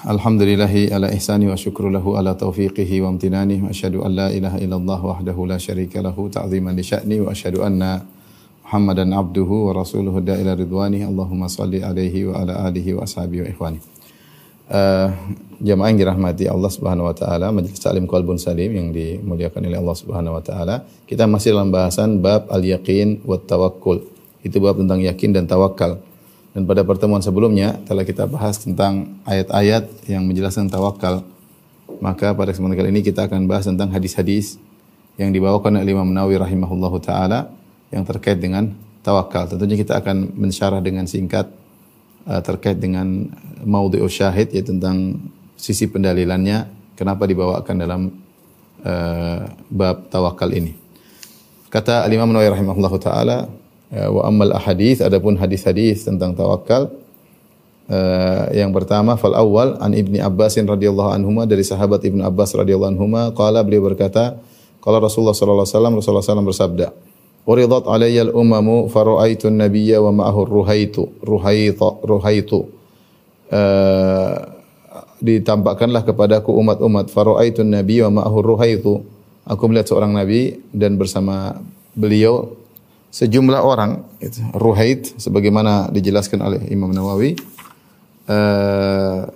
Alhamdulillahi ala ihsani wa syukru lahu ala taufiqihi wa amtinani wa asyhadu an la ilaha illallah wahdahu la syarika lahu ta'ziman li sya'ni wa asyhadu anna Muhammadan abduhu wa rasuluhu da'ila ridwani Allahumma salli alaihi wa ala alihi wa ashabihi wa ikhwani. Uh, jamaah yang dirahmati Allah Subhanahu wa taala, Majelis Taklim Qalbun Salim yang dimuliakan oleh Allah Subhanahu wa taala. Kita masih dalam bahasan bab al-yaqin wa tawakkul. Itu bab tentang yakin dan tawakal. Dan pada pertemuan sebelumnya telah kita bahas tentang ayat-ayat yang menjelaskan tawakal. Maka pada kesempatan kali ini kita akan bahas tentang hadis-hadis yang dibawakan oleh Imam Nawawi rahimahullahu taala yang terkait dengan tawakal. Tentunya kita akan mensyarah dengan singkat uh, terkait dengan maudhi'u syahid ya tentang sisi pendalilannya kenapa dibawakan dalam uh, bab tawakal ini. Kata Al-Imam Nawawi rahimahullahu taala uh, wa ammal ahadits adapun hadis-hadis tentang tawakal uh, yang pertama fal awal an Ibni Abbas radhiyallahu anhuma dari sahabat Ibnu Abbas radhiyallahu anhuma qala beliau berkata qala Rasulullah sallallahu alaihi wasallam Rasulullah sallallahu bersabda Uridat alayya al-umamu fara'aitu an-nabiyya wa ma'ahu ruhaitu ruhaita ruhaitu. Uh, ditampakkanlah kepadaku umat-umat fara'aitu an-nabiyya wa ma'ahu ruhaitu aku melihat seorang nabi dan bersama beliau sejumlah orang itu ruhait sebagaimana dijelaskan oleh Imam Nawawi uh,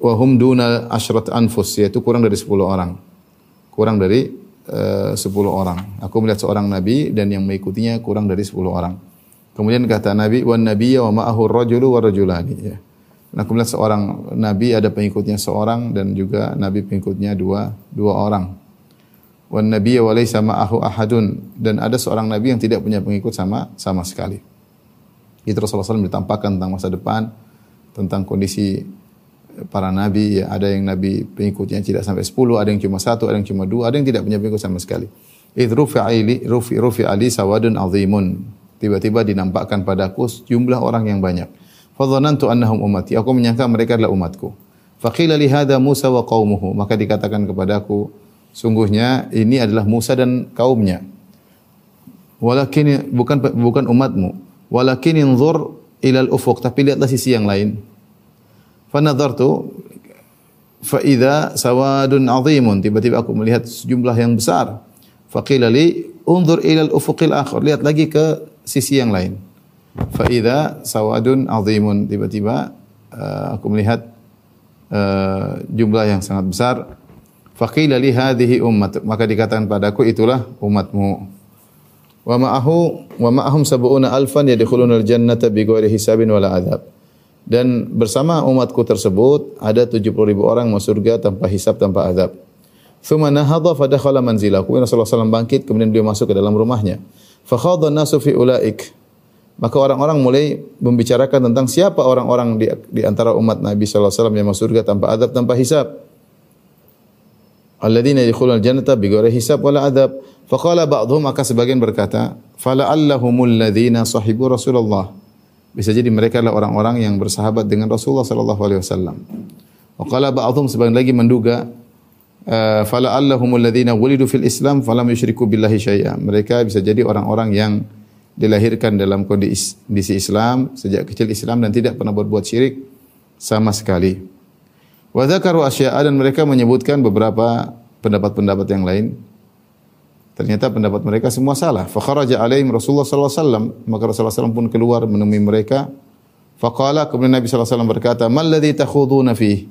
wa hum duna asyrat anfus yaitu kurang dari 10 orang. Kurang dari uh, 10 orang. Aku melihat seorang nabi dan yang mengikutinya kurang dari 10 orang. Kemudian kata nabi wan nabiyya wa ma'ahu rajulu wa rajulani. Ya. Dan aku melihat seorang nabi ada pengikutnya seorang dan juga nabi pengikutnya dua dua orang wan nabiyya wa laysa ma'ahu ahadun. Dan ada seorang nabi yang tidak punya pengikut sama sama sekali. Itu Rasulullah SAW ditampakkan tentang masa depan tentang kondisi para nabi. Ya ada yang nabi pengikutnya tidak sampai 10 ada yang cuma satu ada yang cuma dua ada yang tidak punya pengikut sama sekali. Id rufi'ali rufi rufi ali sawadun azimun. Tiba-tiba dinampakkan padaku jumlah orang yang banyak. Fadhanantu annahum ummati. Aku menyangka mereka adalah umatku. Faqila li hadha Musa wa qaumuhu. Maka dikatakan kepadaku sungguhnya ini adalah Musa dan kaumnya walakin bukan bukan umatmu walakin inzur ilal ufuq tapi lihatlah sisi yang lain Fanadhartu fa idza sawadun azimun tiba-tiba aku melihat sejumlah yang besar. Faqila li unzur ila al-ufuqil akhar lihat lagi ke sisi yang lain. Fa idza sawadun azimun tiba-tiba uh, aku melihat uh, jumlah yang sangat besar. Faqila li hadhihi ummat maka dikatakan padaku itulah umatmu. Wa ma'ahu wa ma'ahum sab'una alfan yadkhuluna al-jannata bighairi hisabin wala adzab dan bersama umatku tersebut ada 70 ribu orang masuk surga tanpa hisab tanpa azab. Thumma nahadha fadakhala manzilahu. Kemudian Rasulullah SAW bangkit kemudian beliau masuk ke dalam rumahnya. Fakhadha nasu fi ulaik. Maka orang-orang mulai membicarakan tentang siapa orang-orang di, di antara umat Nabi SAW yang masuk surga tanpa azab tanpa hisab. Alladzina yadkhuluna al-jannata bighairi hisab wala adab. Faqala ba'dhum maka sebagian berkata, "Fala'allahumul ladzina sahibu Rasulullah." Bisa jadi mereka adalah orang-orang yang bersahabat dengan Rasulullah sallallahu alaihi wasallam. Wa qala ba'dhum sebagian lagi menduga fala allahumul ladzina wulidu fil Islam falam yusyriku billahi syai'a. Mereka bisa jadi orang-orang yang dilahirkan dalam kondisi Islam sejak kecil Islam dan tidak pernah berbuat syirik sama sekali. Wa dzakaru asya'a dan mereka menyebutkan beberapa pendapat-pendapat yang lain Ternyata pendapat mereka semua salah. Fa kharaja alaihim Rasulullah sallallahu alaihi wasallam, maka Rasulullah sallallahu pun keluar menemui mereka. Faqala kemudian Nabi sallallahu alaihi wasallam berkata, "Mal ladzi takhuduna fi?"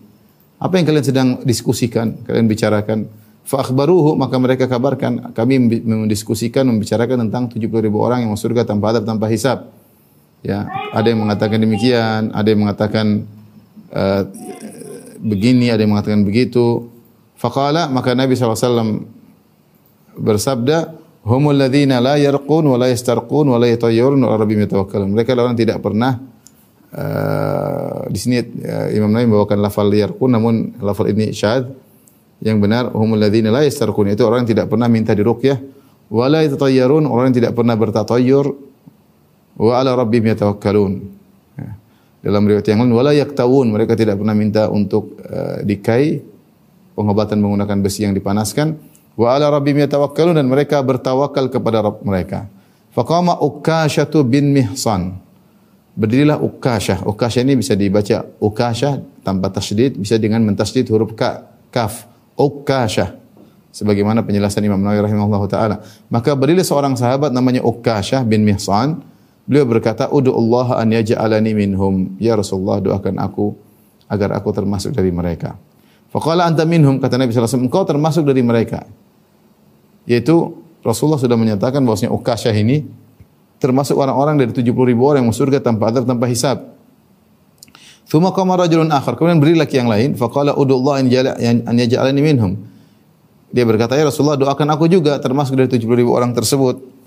Apa yang kalian sedang diskusikan, kalian bicarakan? Fa akhbaruhu maka mereka kabarkan, kami mendiskusikan membicarakan tentang 70 ribu orang yang masuk surga tanpa adab tanpa hisab. Ya, ada yang mengatakan demikian, ada yang mengatakan uh, begini, ada yang mengatakan begitu. Faqala maka Nabi wasallam bersabda humul ladzina la yarqun wa la yastarqun wa la yatayyarun wa rabbihim yatawakkalun. Mereka orang tidak pernah uh, di sini uh, Imam Nawawi membawakan lafal yarqun namun lafal ini syad Yang benar humul ladzina la yastarqun itu orang yang tidak pernah minta diruqyah wala yatatayyarun orang yang tidak pernah bertatayyur wa ala rabbihim yatawakkalun. Dalam riwayat yang lain wala yaktawun mereka tidak pernah minta untuk uh, dikai pengobatan menggunakan besi yang dipanaskan wa ala rabbihim yatawakkalun dan mereka bertawakal kepada Rabb mereka. Faqama Ukashatu bin Mihsan. Berdirilah Ukashah. Ukashah ini bisa dibaca Ukashah tanpa tasydid, bisa dengan mentasydid huruf ka, kaf. Ukashah. Sebagaimana penjelasan Imam Nawawi rahimahullah taala. Maka berdirilah seorang sahabat namanya Ukashah bin Mihsan. Beliau berkata, "Udu Allah an yaj'alani minhum." Ya Rasulullah, doakan aku agar aku termasuk dari mereka. Faqala anta minhum kata Nabi sallallahu alaihi wasallam, engkau termasuk dari mereka. Yaitu Rasulullah sudah menyatakan bahwasanya Ukashah ini termasuk orang-orang dari 70 ribu orang yang masuk surga tanpa adab tanpa hisab. Thumma qama rajulun akhar. Kemudian beri laki yang lain, faqala an jala an yaj'alani minhum. Dia berkata, "Ya Rasulullah, doakan aku juga termasuk dari 70 ribu orang tersebut."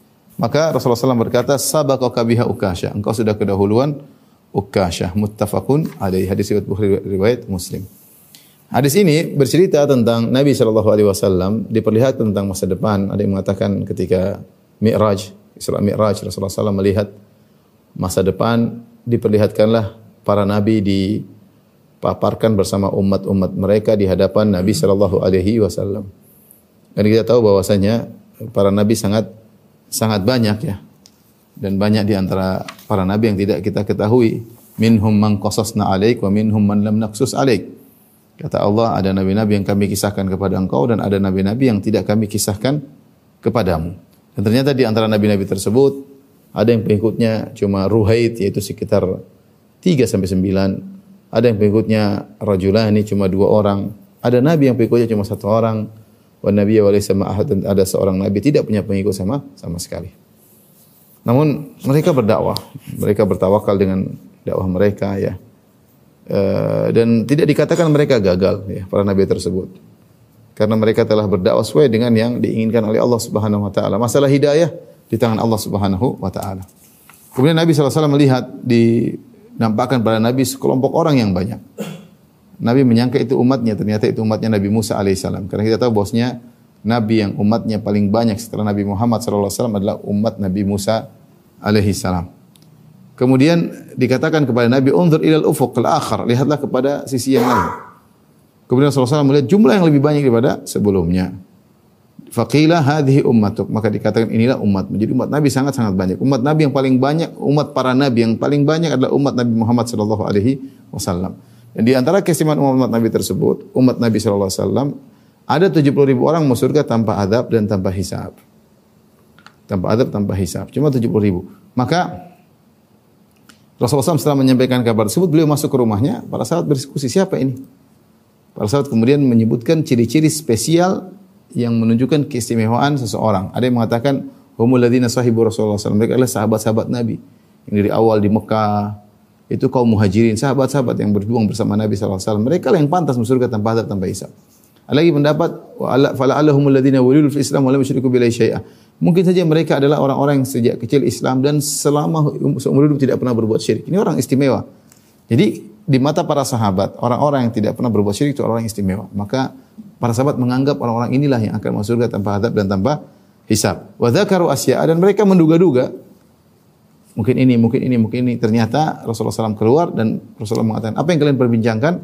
Maka Rasulullah SAW berkata, "Sabaqaka biha Ukashah." Engkau sudah kedahuluan Ukashah. Muttafaqun alaihi. Hadis riwayat Bukhari riwayat Muslim. Hadis ini bercerita tentang Nabi Shallallahu Alaihi Wasallam diperlihatkan tentang masa depan. Ada yang mengatakan ketika Mi'raj, Isra Mi'raj, Rasulullah SAW melihat masa depan diperlihatkanlah para nabi dipaparkan bersama umat-umat mereka di hadapan Nabi Shallallahu Alaihi Wasallam. Dan kita tahu bahwasanya para nabi sangat sangat banyak ya dan banyak di antara para nabi yang tidak kita ketahui. Minhum man qasasna alaik wa minhum man lam naqsus alaik Kata Allah, ada nabi-nabi yang kami kisahkan kepada engkau dan ada nabi-nabi yang tidak kami kisahkan kepadamu. Dan ternyata di antara nabi-nabi tersebut ada yang pengikutnya cuma ruhaid yaitu sekitar 3 sampai 9. Ada yang pengikutnya rajulani cuma dua orang. Ada nabi yang pengikutnya cuma satu orang. Wa nabiyya wa laysa ada seorang nabi tidak punya pengikut sama sama sekali. Namun mereka berdakwah, mereka bertawakal dengan dakwah mereka ya. Eh, dan tidak dikatakan mereka gagal ya para nabi tersebut karena mereka telah berdakwah sesuai dengan yang diinginkan oleh Allah Subhanahu wa taala. Masalah hidayah di tangan Allah Subhanahu wa taala. Kemudian Nabi SAW melihat dinampakkan pada Nabi sekelompok orang yang banyak. Nabi menyangka itu umatnya, ternyata itu umatnya Nabi Musa alaihissalam. Karena kita tahu bosnya Nabi yang umatnya paling banyak setelah Nabi Muhammad SAW adalah umat Nabi Musa alaihissalam. Kemudian dikatakan kepada Nabi, "Unzur ilal ufuq al-akhar." Lihatlah kepada sisi yang lain. Kemudian Rasulullah SAW melihat jumlah yang lebih banyak daripada sebelumnya. Faqila hadhihi ummatuk. Maka dikatakan inilah umat. Jadi umat Nabi sangat-sangat banyak. Umat Nabi yang paling banyak, umat para nabi yang paling banyak adalah umat Nabi Muhammad sallallahu alaihi wasallam. Dan di antara keistimewaan umat Nabi tersebut, umat Nabi sallallahu alaihi wasallam ada 70 ribu orang masuk surga tanpa adab dan tanpa hisab. Tanpa adab, tanpa hisab. Cuma 70 ribu. Maka Rasulullah SAW setelah menyampaikan kabar tersebut, beliau masuk ke rumahnya, para sahabat berdiskusi, siapa ini? Para sahabat kemudian menyebutkan ciri-ciri spesial yang menunjukkan keistimewaan seseorang. Ada yang mengatakan, Humul ladina sahibu Rasulullah SAW. Mereka adalah sahabat-sahabat Nabi. Yang dari awal di Mekah, itu kaum muhajirin, sahabat-sahabat yang berjuang bersama Nabi SAW. Mereka lah yang pantas masuk surga tanpa adab, tanpa hisab. Lagi pendapat, fala allahumul ladina wulidul fi Islam wa lam yusyriku billahi. Mungkin saja mereka adalah orang-orang yang sejak kecil Islam dan selama seumur hidup tidak pernah berbuat syirik. Ini orang istimewa. Jadi di mata para sahabat, orang-orang yang tidak pernah berbuat syirik itu orang yang istimewa. Maka para sahabat menganggap orang-orang inilah yang akan masuk surga tanpa adab dan tanpa hisab. Wa asya'a dan mereka menduga-duga mungkin ini, mungkin ini, mungkin ini. Ternyata Rasulullah SAW keluar dan Rasulullah mengatakan, apa yang kalian perbincangkan?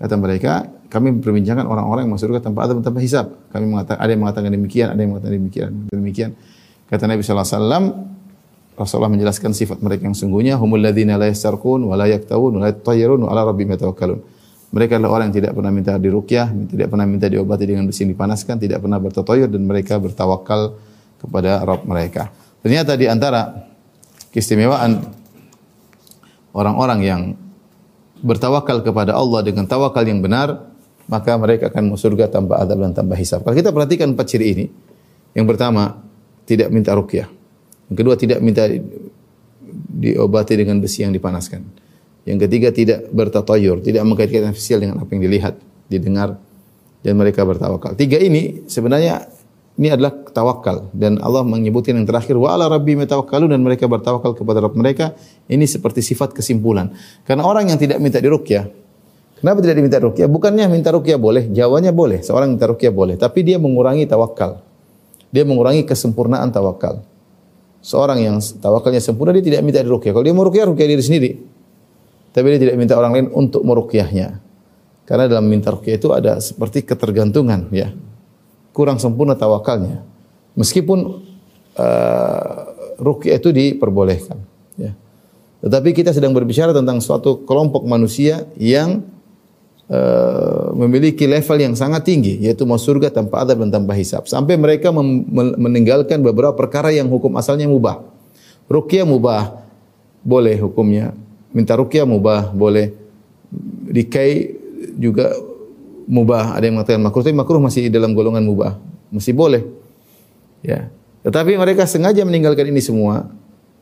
Kata mereka, kami memperbincangkan orang-orang yang masuk surga tanpa adab tanpa hisab. Kami mengatakan ada yang mengatakan demikian, ada yang mengatakan demikian, demikian. Kata Nabi wasallam, Rasulullah menjelaskan sifat mereka yang sungguhnya humul ladzina la yastarqun wa la yaktawun wa la yatayyarun wa ala. Mereka adalah orang yang tidak pernah minta diruqyah, tidak pernah minta diobati dengan besi yang dipanaskan, tidak pernah bertatoyur dan mereka bertawakal kepada Rabb mereka. Ternyata di antara keistimewaan orang-orang yang bertawakal kepada Allah dengan tawakal yang benar, maka mereka akan masuk surga tanpa adab dan tanpa hisab. Kalau kita perhatikan empat ciri ini, yang pertama tidak minta rukyah, yang kedua tidak minta diobati dengan besi yang dipanaskan, yang ketiga tidak bertatayur, tidak mengkaitkan ofisial dengan apa yang dilihat, didengar, dan mereka bertawakal. Tiga ini sebenarnya ini adalah tawakal dan Allah menyebutkan yang terakhir wa ala rabbi metawakkalu dan mereka bertawakal kepada Rabb mereka. Ini seperti sifat kesimpulan. Karena orang yang tidak minta diruqyah Kenapa tidak diminta rukyah? Bukannya minta rukyah boleh, jawabannya boleh. Seorang minta rukyah boleh, tapi dia mengurangi tawakal. Dia mengurangi kesempurnaan tawakal. Seorang yang tawakalnya sempurna dia tidak minta rukyah. Kalau dia mau rukyah, rukyah diri sendiri. Tapi dia tidak minta orang lain untuk merukyahnya. Karena dalam minta rukyah itu ada seperti ketergantungan, ya. Kurang sempurna tawakalnya. Meskipun uh, rukyah itu diperbolehkan, ya. Tetapi kita sedang berbicara tentang suatu kelompok manusia yang uh, memiliki level yang sangat tinggi, yaitu masuk surga tanpa adab dan tanpa hisab. Sampai mereka meninggalkan beberapa perkara yang hukum asalnya mubah. Rukyah mubah, boleh hukumnya. Minta rukyah mubah, boleh. Dikai juga mubah. Ada yang mengatakan makruh, tapi makruh masih dalam golongan mubah. Masih boleh. Ya. Tetapi mereka sengaja meninggalkan ini semua,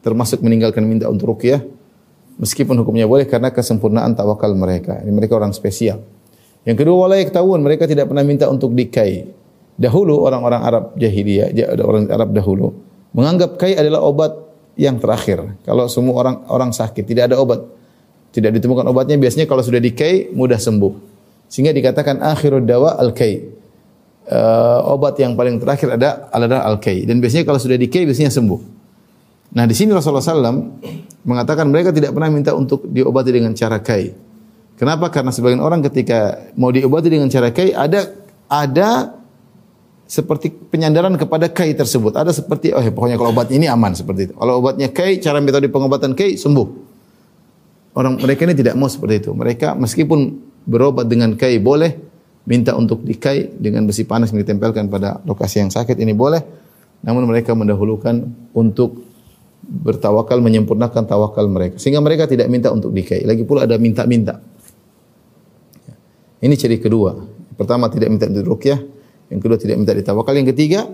termasuk meninggalkan minta untuk rukyah, meskipun hukumnya boleh karena kesempurnaan tawakal mereka. Ini mereka orang spesial. Yang kedua, wala tahun mereka tidak pernah minta untuk dikai. Dahulu orang-orang Arab jahiliyah, orang Arab dahulu menganggap kai adalah obat yang terakhir. Kalau semua orang orang sakit tidak ada obat, tidak ditemukan obatnya, biasanya kalau sudah dikai mudah sembuh. Sehingga dikatakan akhirud dawa al-kai uh, obat yang paling terakhir ada adalah al-kai dan biasanya kalau sudah di-kai biasanya sembuh. Nah, di sini Rasulullah SAW mengatakan mereka tidak pernah minta untuk diobati dengan cara kai. Kenapa? Karena sebagian orang ketika mau diobati dengan cara kai ada ada seperti penyandaran kepada kai tersebut. Ada seperti oh ya, pokoknya kalau obatnya ini aman seperti itu. Kalau obatnya kai, cara metode pengobatan kai sembuh. Orang mereka ini tidak mau seperti itu. Mereka meskipun berobat dengan kai boleh, minta untuk dikai dengan besi panas yang ditempelkan pada lokasi yang sakit ini boleh. Namun mereka mendahulukan untuk bertawakal menyempurnakan tawakal mereka sehingga mereka tidak minta untuk dikai. Lagi pula ada minta-minta. Ini ciri kedua. Pertama tidak minta rukyah, yang kedua tidak minta ditawakal, yang ketiga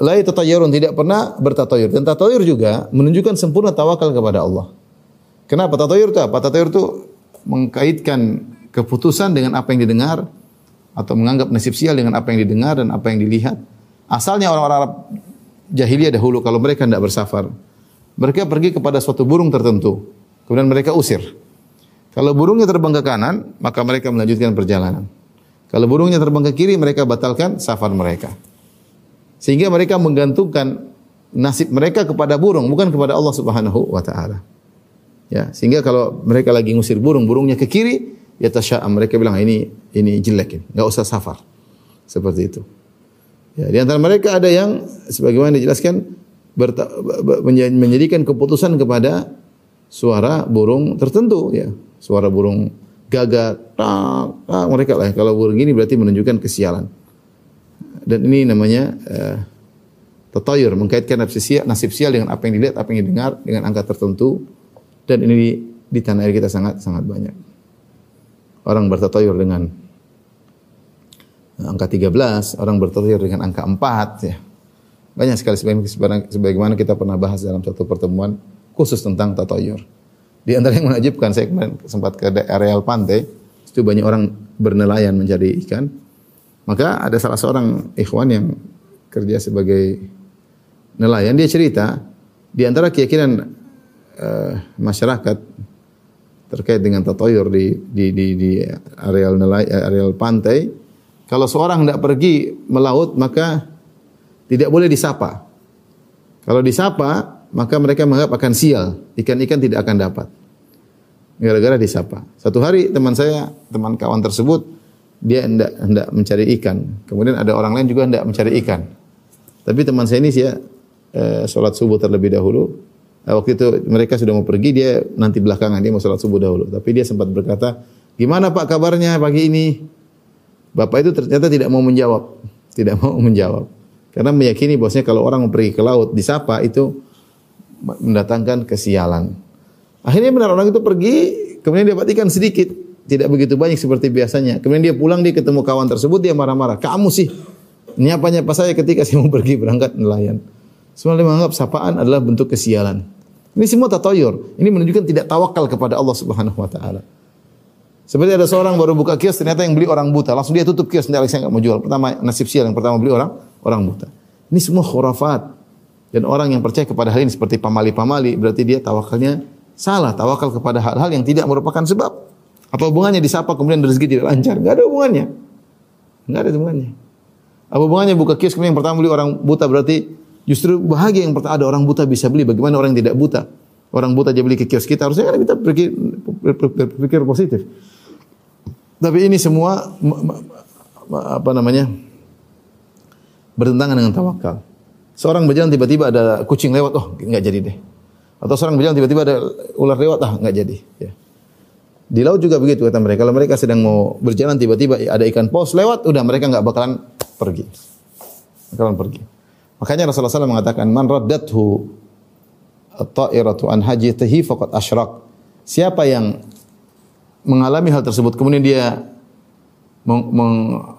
la tatayurun tidak pernah bertatayur. Dan tatayur juga menunjukkan sempurna tawakal kepada Allah. Kenapa tatayur itu apa? Tatayur itu mengkaitkan keputusan dengan apa yang didengar, atau menganggap nasib sial dengan apa yang didengar dan apa yang dilihat. Asalnya orang-orang Arab jahiliyah dahulu kalau mereka tidak bersafar, mereka pergi kepada suatu burung tertentu, kemudian mereka usir. Kalau burungnya terbang ke kanan, maka mereka melanjutkan perjalanan. Kalau burungnya terbang ke kiri, mereka batalkan safar mereka. Sehingga mereka menggantungkan nasib mereka kepada burung, bukan kepada Allah Subhanahu wa taala. Ya, sehingga kalau mereka lagi ngusir burung, burungnya ke kiri, ya tasya'am. Mereka bilang ini ini jelek ini, enggak usah safar. Seperti itu. Ya, di antara mereka ada yang sebagaimana dijelaskan menjadikan keputusan kepada suara burung tertentu ya. Suara burung gagak, tak, mereka lah kalau burung ini berarti menunjukkan kesialan. Dan ini namanya uh, tatayur, mengkaitkan nasib sial, nasib sial dengan apa yang dilihat, apa yang didengar dengan angka tertentu dan ini di, di tanah air kita sangat sangat banyak orang bertatayur dengan angka 13, orang bertatayur dengan angka 4 ya. Banyak sekali sebagaimana kita pernah bahas dalam satu pertemuan khusus tentang tatayur. Di antara yang menajibkan saya kemarin sempat ke areal pantai, itu banyak orang bernelayan mencari ikan. Maka ada salah seorang ikhwan yang kerja sebagai nelayan, dia cerita di antara keyakinan uh, masyarakat terkait dengan tatayur di di di, di areal nelai, areal pantai, kalau seorang tidak pergi melaut maka tidak boleh disapa. Kalau disapa, maka mereka menganggap akan sial, ikan-ikan tidak akan dapat. Gara-gara disapa. Satu hari teman saya, teman kawan tersebut, dia hendak hendak mencari ikan. Kemudian ada orang lain juga hendak mencari ikan. Tapi teman saya ini sih ya, eh, sholat subuh terlebih dahulu, waktu itu mereka sudah mau pergi, dia nanti belakangan dia mau sholat subuh dahulu. Tapi dia sempat berkata, gimana Pak kabarnya pagi ini? Bapak itu ternyata tidak mau menjawab, tidak mau menjawab. Karena meyakini bahwasanya kalau orang mau pergi ke laut disapa itu mendatangkan kesialan. Akhirnya benar orang itu pergi, kemudian dia dapat ikan sedikit, tidak begitu banyak seperti biasanya. Kemudian dia pulang dia ketemu kawan tersebut dia marah-marah. Kamu sih nyapa-nyapa saya ketika saya mau pergi berangkat nelayan. Semua menganggap sapaan adalah bentuk kesialan. Ini semua tatoyur. Ini menunjukkan tidak tawakal kepada Allah Subhanahu wa taala. Seperti ada seorang baru buka kios ternyata yang beli orang buta, langsung dia tutup kios, tidak saya nggak mau jual. Pertama nasib sial yang pertama beli orang orang buta. Ini semua khurafat. Dan orang yang percaya kepada hal ini seperti pamali-pamali berarti dia tawakalnya salah, tawakal kepada hal-hal yang tidak merupakan sebab. Apa hubungannya disapa kemudian rezeki tidak lancar? Enggak ada hubungannya. Enggak ada hubungannya. Apa hubungannya buka kios kemudian yang pertama beli orang buta berarti justru bahagia yang pertama ada orang buta bisa beli. Bagaimana orang yang tidak buta? Orang buta aja beli ke kios kita harusnya kan kita berpikir, berpikir positif. Tapi ini semua apa namanya? bertentangan dengan tawakal. Seorang berjalan tiba-tiba ada kucing lewat, oh enggak jadi deh. Atau seorang berjalan tiba-tiba ada ular lewat, ah enggak jadi. Ya. Di laut juga begitu kata mereka. Kalau mereka sedang mau berjalan tiba-tiba ada ikan paus lewat, udah mereka enggak bakalan pergi. Bakalan pergi. Makanya Rasulullah SAW mengatakan, Man raddathu at-ta'iratu an hajitihi faqad asyrak. Siapa yang mengalami hal tersebut kemudian dia meng meng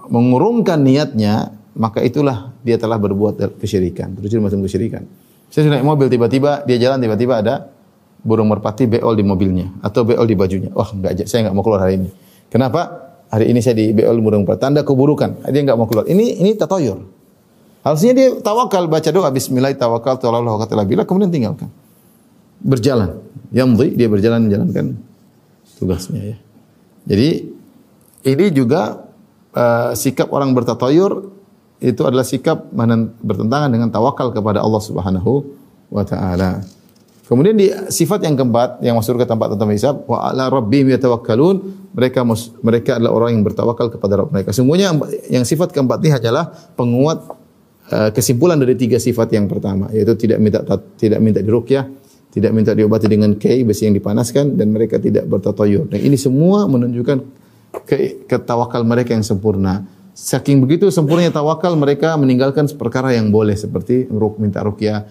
mengurungkan niatnya, maka itulah dia telah berbuat kesyirikan, terjun macam kesyirikan. Saya naik mobil tiba-tiba dia jalan tiba-tiba ada burung merpati beol di mobilnya atau beol di bajunya. Wah, enggak saya enggak mau keluar hari ini. Kenapa? Hari ini saya di beol burung merpati. Tanda keburukan. Dia enggak mau keluar. Ini ini tatoyur. Harusnya dia tawakal baca doa bismillah tawakal tu Allah kata bila kemudian tinggalkan. Berjalan. Yamdhi dia berjalan menjalankan tugasnya ya. Jadi ini juga uh, sikap orang bertatayur itu adalah sikap bertentangan dengan tawakal kepada Allah Subhanahu wa taala. Kemudian di sifat yang keempat yang masuk ke tempat tentang hisab wa ala rabbihim yatawakkalun mereka mereka adalah orang yang bertawakal kepada Rabb mereka. Semuanya yang sifat keempat ini adalah penguat kesimpulan dari tiga sifat yang pertama yaitu tidak minta tidak minta diruqyah, tidak minta diobati dengan kei besi yang dipanaskan dan mereka tidak bertatayur. Dan ini semua menunjukkan ke, mereka yang sempurna. Saking begitu sempurnanya tawakal mereka meninggalkan perkara yang boleh seperti minta rukyah.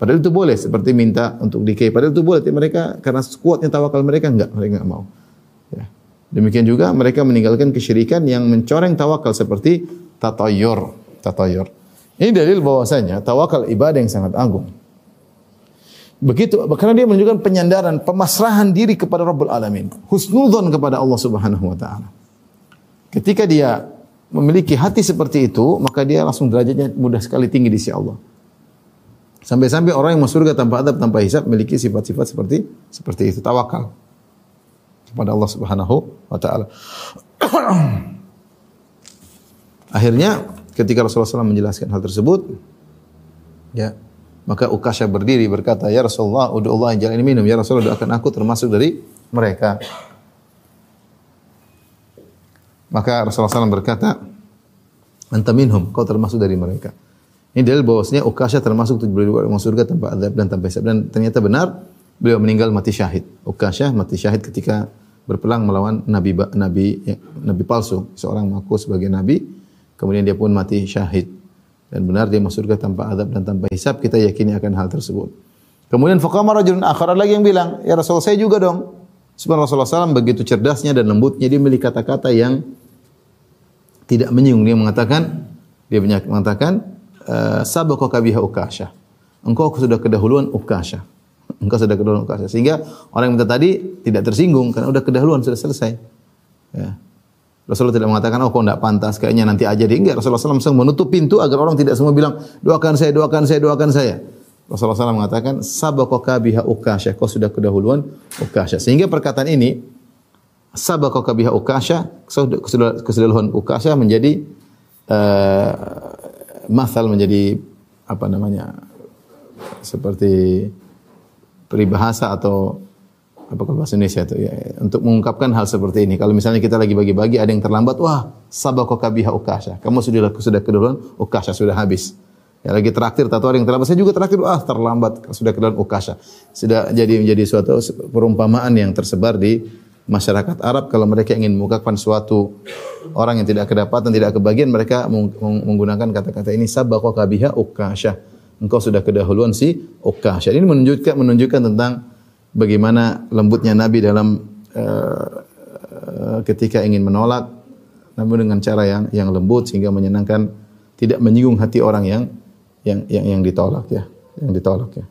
Padahal itu boleh seperti minta untuk dikei. Padahal itu boleh. Tapi mereka karena kuatnya tawakal mereka enggak, mereka enggak mau. Ya. Demikian juga mereka meninggalkan kesyirikan yang mencoreng tawakal seperti tatayur, tatayur. Ini dalil bahwasanya tawakal ibadah yang sangat agung. Begitu karena dia menunjukkan penyandaran, pemasrahan diri kepada Rabbul Alamin, husnudzon kepada Allah Subhanahu wa taala. Ketika dia memiliki hati seperti itu, maka dia langsung derajatnya mudah sekali tinggi di sisi Allah. Sampai-sampai orang yang masuk surga tanpa adab, tanpa hisab memiliki sifat-sifat seperti seperti itu, tawakal kepada Allah Subhanahu wa taala. Akhirnya ketika Rasulullah SAW menjelaskan hal tersebut, ya, maka Ukasha berdiri berkata, "Ya Rasulullah, udah Allah yang jalan minum. Ya Rasulullah, doakan aku termasuk dari mereka." Maka Rasulullah SAW berkata, Anta minhum, kau termasuk dari mereka. Ini dalil bahwasanya Ukasha termasuk tujuh puluh orang surga tanpa adab dan tanpa hisab. Dan ternyata benar, beliau meninggal mati syahid. Ukasha mati syahid ketika berperang melawan nabi nabi ya, nabi palsu, seorang mengaku sebagai nabi, kemudian dia pun mati syahid. Dan benar dia masuk surga tanpa adab dan tanpa hisab, kita yakini akan hal tersebut. Kemudian faqama rajulun akhar lagi yang bilang, "Ya Rasul, saya juga dong." Sebenarnya Rasulullah SAW begitu cerdasnya dan lembutnya dia memiliki kata-kata yang tidak menyinggung. Dia mengatakan, dia mengatakan, eh, sabaqaka biha ukasha. Engkau sudah kedahuluan ukasha. Engkau sudah kedahuluan ukasha. Sehingga orang yang minta tadi tidak tersinggung karena sudah kedahuluan sudah selesai. Ya. Rasulullah tidak mengatakan, oh kau tidak pantas, kayaknya nanti aja dia. Enggak, Rasulullah SAW menutup pintu agar orang tidak semua bilang, doakan saya, doakan saya, doakan saya. Rasulullah SAW mengatakan sabaqaka biha ukasha. Kau sudah kedahuluan ukasha. Sehingga perkataan ini sabaqaka biha ukasha, kesudahan ukasha menjadi uh, masal menjadi apa namanya? seperti peribahasa atau apa kalau bahasa Indonesia itu ya untuk mengungkapkan hal seperti ini. Kalau misalnya kita lagi bagi-bagi ada yang terlambat, wah sabaqaka biha ukasha. Kamu sudah sudah keduluan ukasha sudah habis. Ya, lagi terakhir tato yang terlambat. Saya juga terakhir, ah terlambat sudah ke dalam ukasha. Sudah jadi menjadi suatu perumpamaan yang tersebar di masyarakat Arab kalau mereka ingin mengungkapkan suatu orang yang tidak kedapatan, tidak kebagian, mereka menggunakan kata-kata ini sabaqa kabiha ukasha. Engkau sudah kedahuluan si ukasha. Ini menunjukkan menunjukkan tentang bagaimana lembutnya Nabi dalam uh, ketika ingin menolak namun dengan cara yang yang lembut sehingga menyenangkan tidak menyinggung hati orang yang yang yang yang ditolak ya, yang ditolak ya.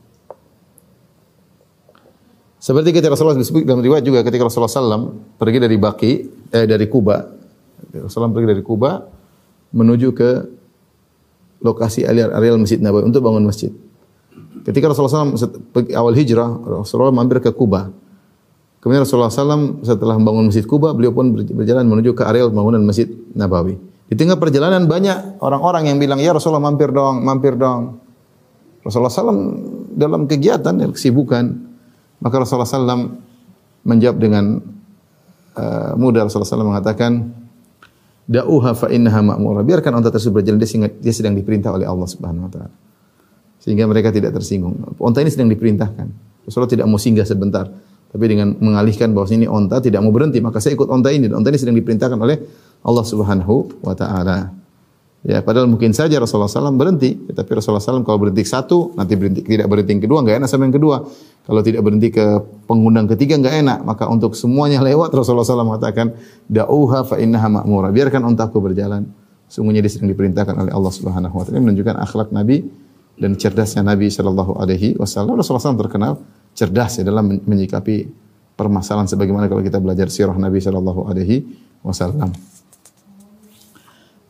Seperti ketika Rasulullah disebut dalam riwayat juga ketika Rasulullah SAW pergi dari Baki, eh dari Kuba, Rasulullah pergi dari Kuba menuju ke lokasi areal, areal Masjid Nabawi untuk bangun masjid. Ketika Rasulullah SAW awal hijrah, Rasulullah mampir ke Kuba. Kemudian Rasulullah SAW setelah membangun Masjid Kuba, beliau pun berjalan menuju ke areal pembangunan Masjid Nabawi. Di tengah perjalanan banyak orang-orang yang bilang, ya Rasulullah mampir dong, mampir dong. Rasulullah SAW dalam kegiatan, kesibukan. Maka Rasulullah SAW menjawab dengan uh, mudah Rasulullah SAW mengatakan, Da'uha fa innaha ma'mura. Biarkan unta tersebut berjalan, dia, dia sedang diperintah oleh Allah Subhanahu wa taala. Sehingga mereka tidak tersinggung. Unta ini sedang diperintahkan. Rasulullah tidak mau singgah sebentar. Tapi dengan mengalihkan bahwa ini onta tidak mau berhenti, maka saya ikut onta ini. Dan onta ini sedang diperintahkan oleh Allah Subhanahu wa taala. Ya, padahal mungkin saja Rasulullah SAW berhenti, tapi Rasulullah SAW kalau berhenti satu, nanti berhenti tidak berhenti yang kedua, nggak enak sama yang kedua. Kalau tidak berhenti ke pengundang ketiga nggak enak, maka untuk semuanya lewat Rasulullah SAW mengatakan, da'uha fa innaha ma'mura. Biarkan ontaku berjalan. Sungguhnya dia sedang diperintahkan oleh Allah Subhanahu wa taala. menunjukkan akhlak Nabi dan cerdasnya Nabi Shallallahu alaihi wasallam. Rasulullah SAW terkenal cerdas ya dalam menyikapi permasalahan sebagaimana kalau kita belajar sirah Nabi Shallallahu alaihi wasallam.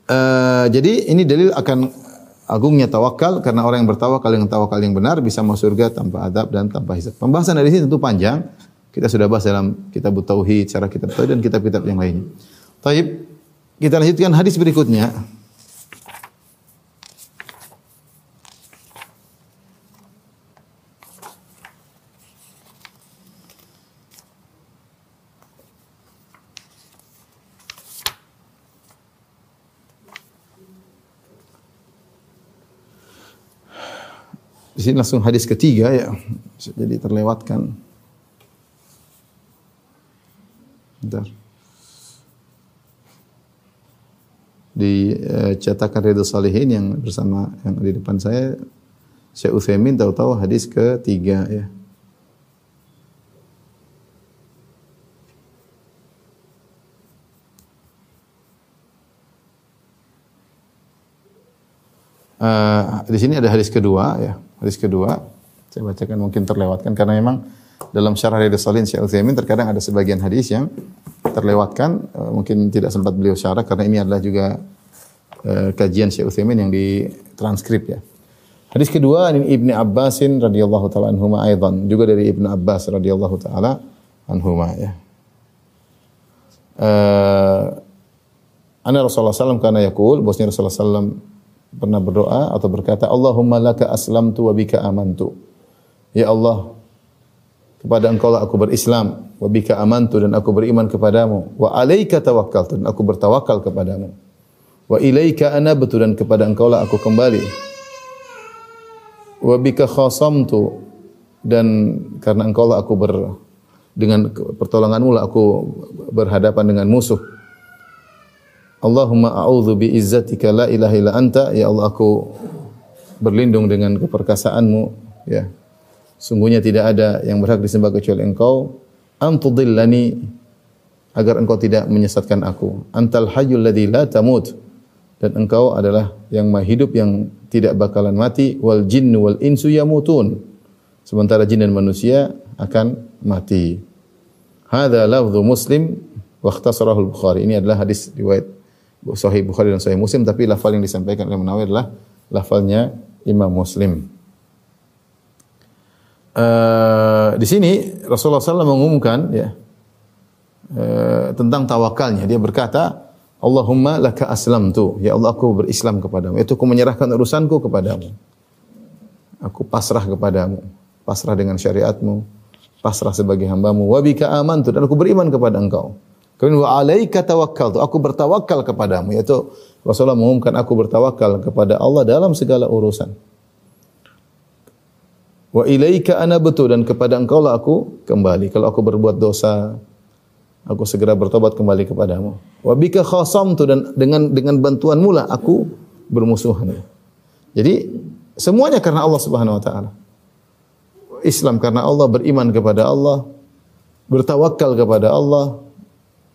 Uh, jadi ini dalil akan agungnya tawakal karena orang yang bertawakal yang tawakal yang benar bisa masuk surga tanpa adab dan tanpa hisab. Pembahasan dari sini tentu panjang. Kita sudah bahas dalam kitab tauhid, cara kitab tauhid dan kitab-kitab yang lainnya. Taib, kita lanjutkan hadis berikutnya. Di sini langsung hadis ketiga ya. Jadi terlewatkan. Bentar. Di uh, cetakan Ridho Salihin yang bersama yang di depan saya Syekh Utsaimin tahu-tahu hadis ketiga ya. Uh, di sini ada hadis kedua ya. Hadis kedua, saya bacakan mungkin terlewatkan karena memang dalam syarah Riyadhus Shalihin Syekh Utsaimin terkadang ada sebagian hadis yang terlewatkan, uh, mungkin tidak sempat beliau syarah karena ini adalah juga uh, kajian Syekh Utsaimin yang ditranskrip ya. Hadis kedua ini Ibnu Abbasin radhiyallahu taala anhuma aidan, juga dari Ibnu Abbas radhiyallahu taala anhuma ya. Uh, Ana Rasulullah sallallahu karena yaqul, bosnya Rasulullah sallallahu pernah berdoa atau berkata, Allahumma laka aslamtu wa bika amantu. Ya Allah, kepada engkau lah aku berislam, wa bika amantu dan aku beriman kepadamu, wa alaika tawakkaltu dan aku bertawakal kepadamu. Wa ilaika anabtu dan kepada engkau lah aku kembali. Wa bika khasamtu dan karena engkau lah aku ber dengan pertolonganmu lah aku berhadapan dengan musuh. Allahumma a'udzu bi izzatika la ilaha illa anta. Ya Allah aku berlindung dengan keperkasaanmu ya. Sungguhnya tidak ada yang berhak disembah kecuali engkau. Antudillani agar engkau tidak menyesatkan aku. Antal hayyul ladzi la tamut. Dan engkau adalah yang maha hidup yang tidak bakalan mati. Wal jinnu wal insu yamutun. Sementara jin dan manusia akan mati. Hadza lafdhu muslim wa ikhtasarahu al-bukhari. Ini adalah hadis riwayat Sahih Bukhari dan Sahih Muslim tapi lafal yang disampaikan oleh Nawawi adalah lafalnya Imam Muslim. Uh, di sini Rasulullah SAW mengumumkan ya uh, tentang tawakalnya. Dia berkata, Allahumma laka aslamtu. Ya Allah aku berislam kepadamu. Itu aku menyerahkan urusanku kepadamu. Aku pasrah kepadamu. Pasrah dengan syariatmu. Pasrah sebagai hambamu. Wabika amantu. Dan aku beriman kepada engkau. Kemudian wa alaika tawakkaltu. Aku bertawakal kepadamu. Yaitu Rasulullah mengumumkan aku bertawakal kepada Allah dalam segala urusan. Wa ilaika ana betul dan kepada engkau lah aku kembali. Kalau aku berbuat dosa, aku segera bertobat kembali kepadamu. Wa bika khasamtu dan dengan dengan bantuanmu lah aku bermusuhan. Jadi semuanya karena Allah Subhanahu wa taala. Islam karena Allah, beriman kepada Allah, bertawakal kepada Allah,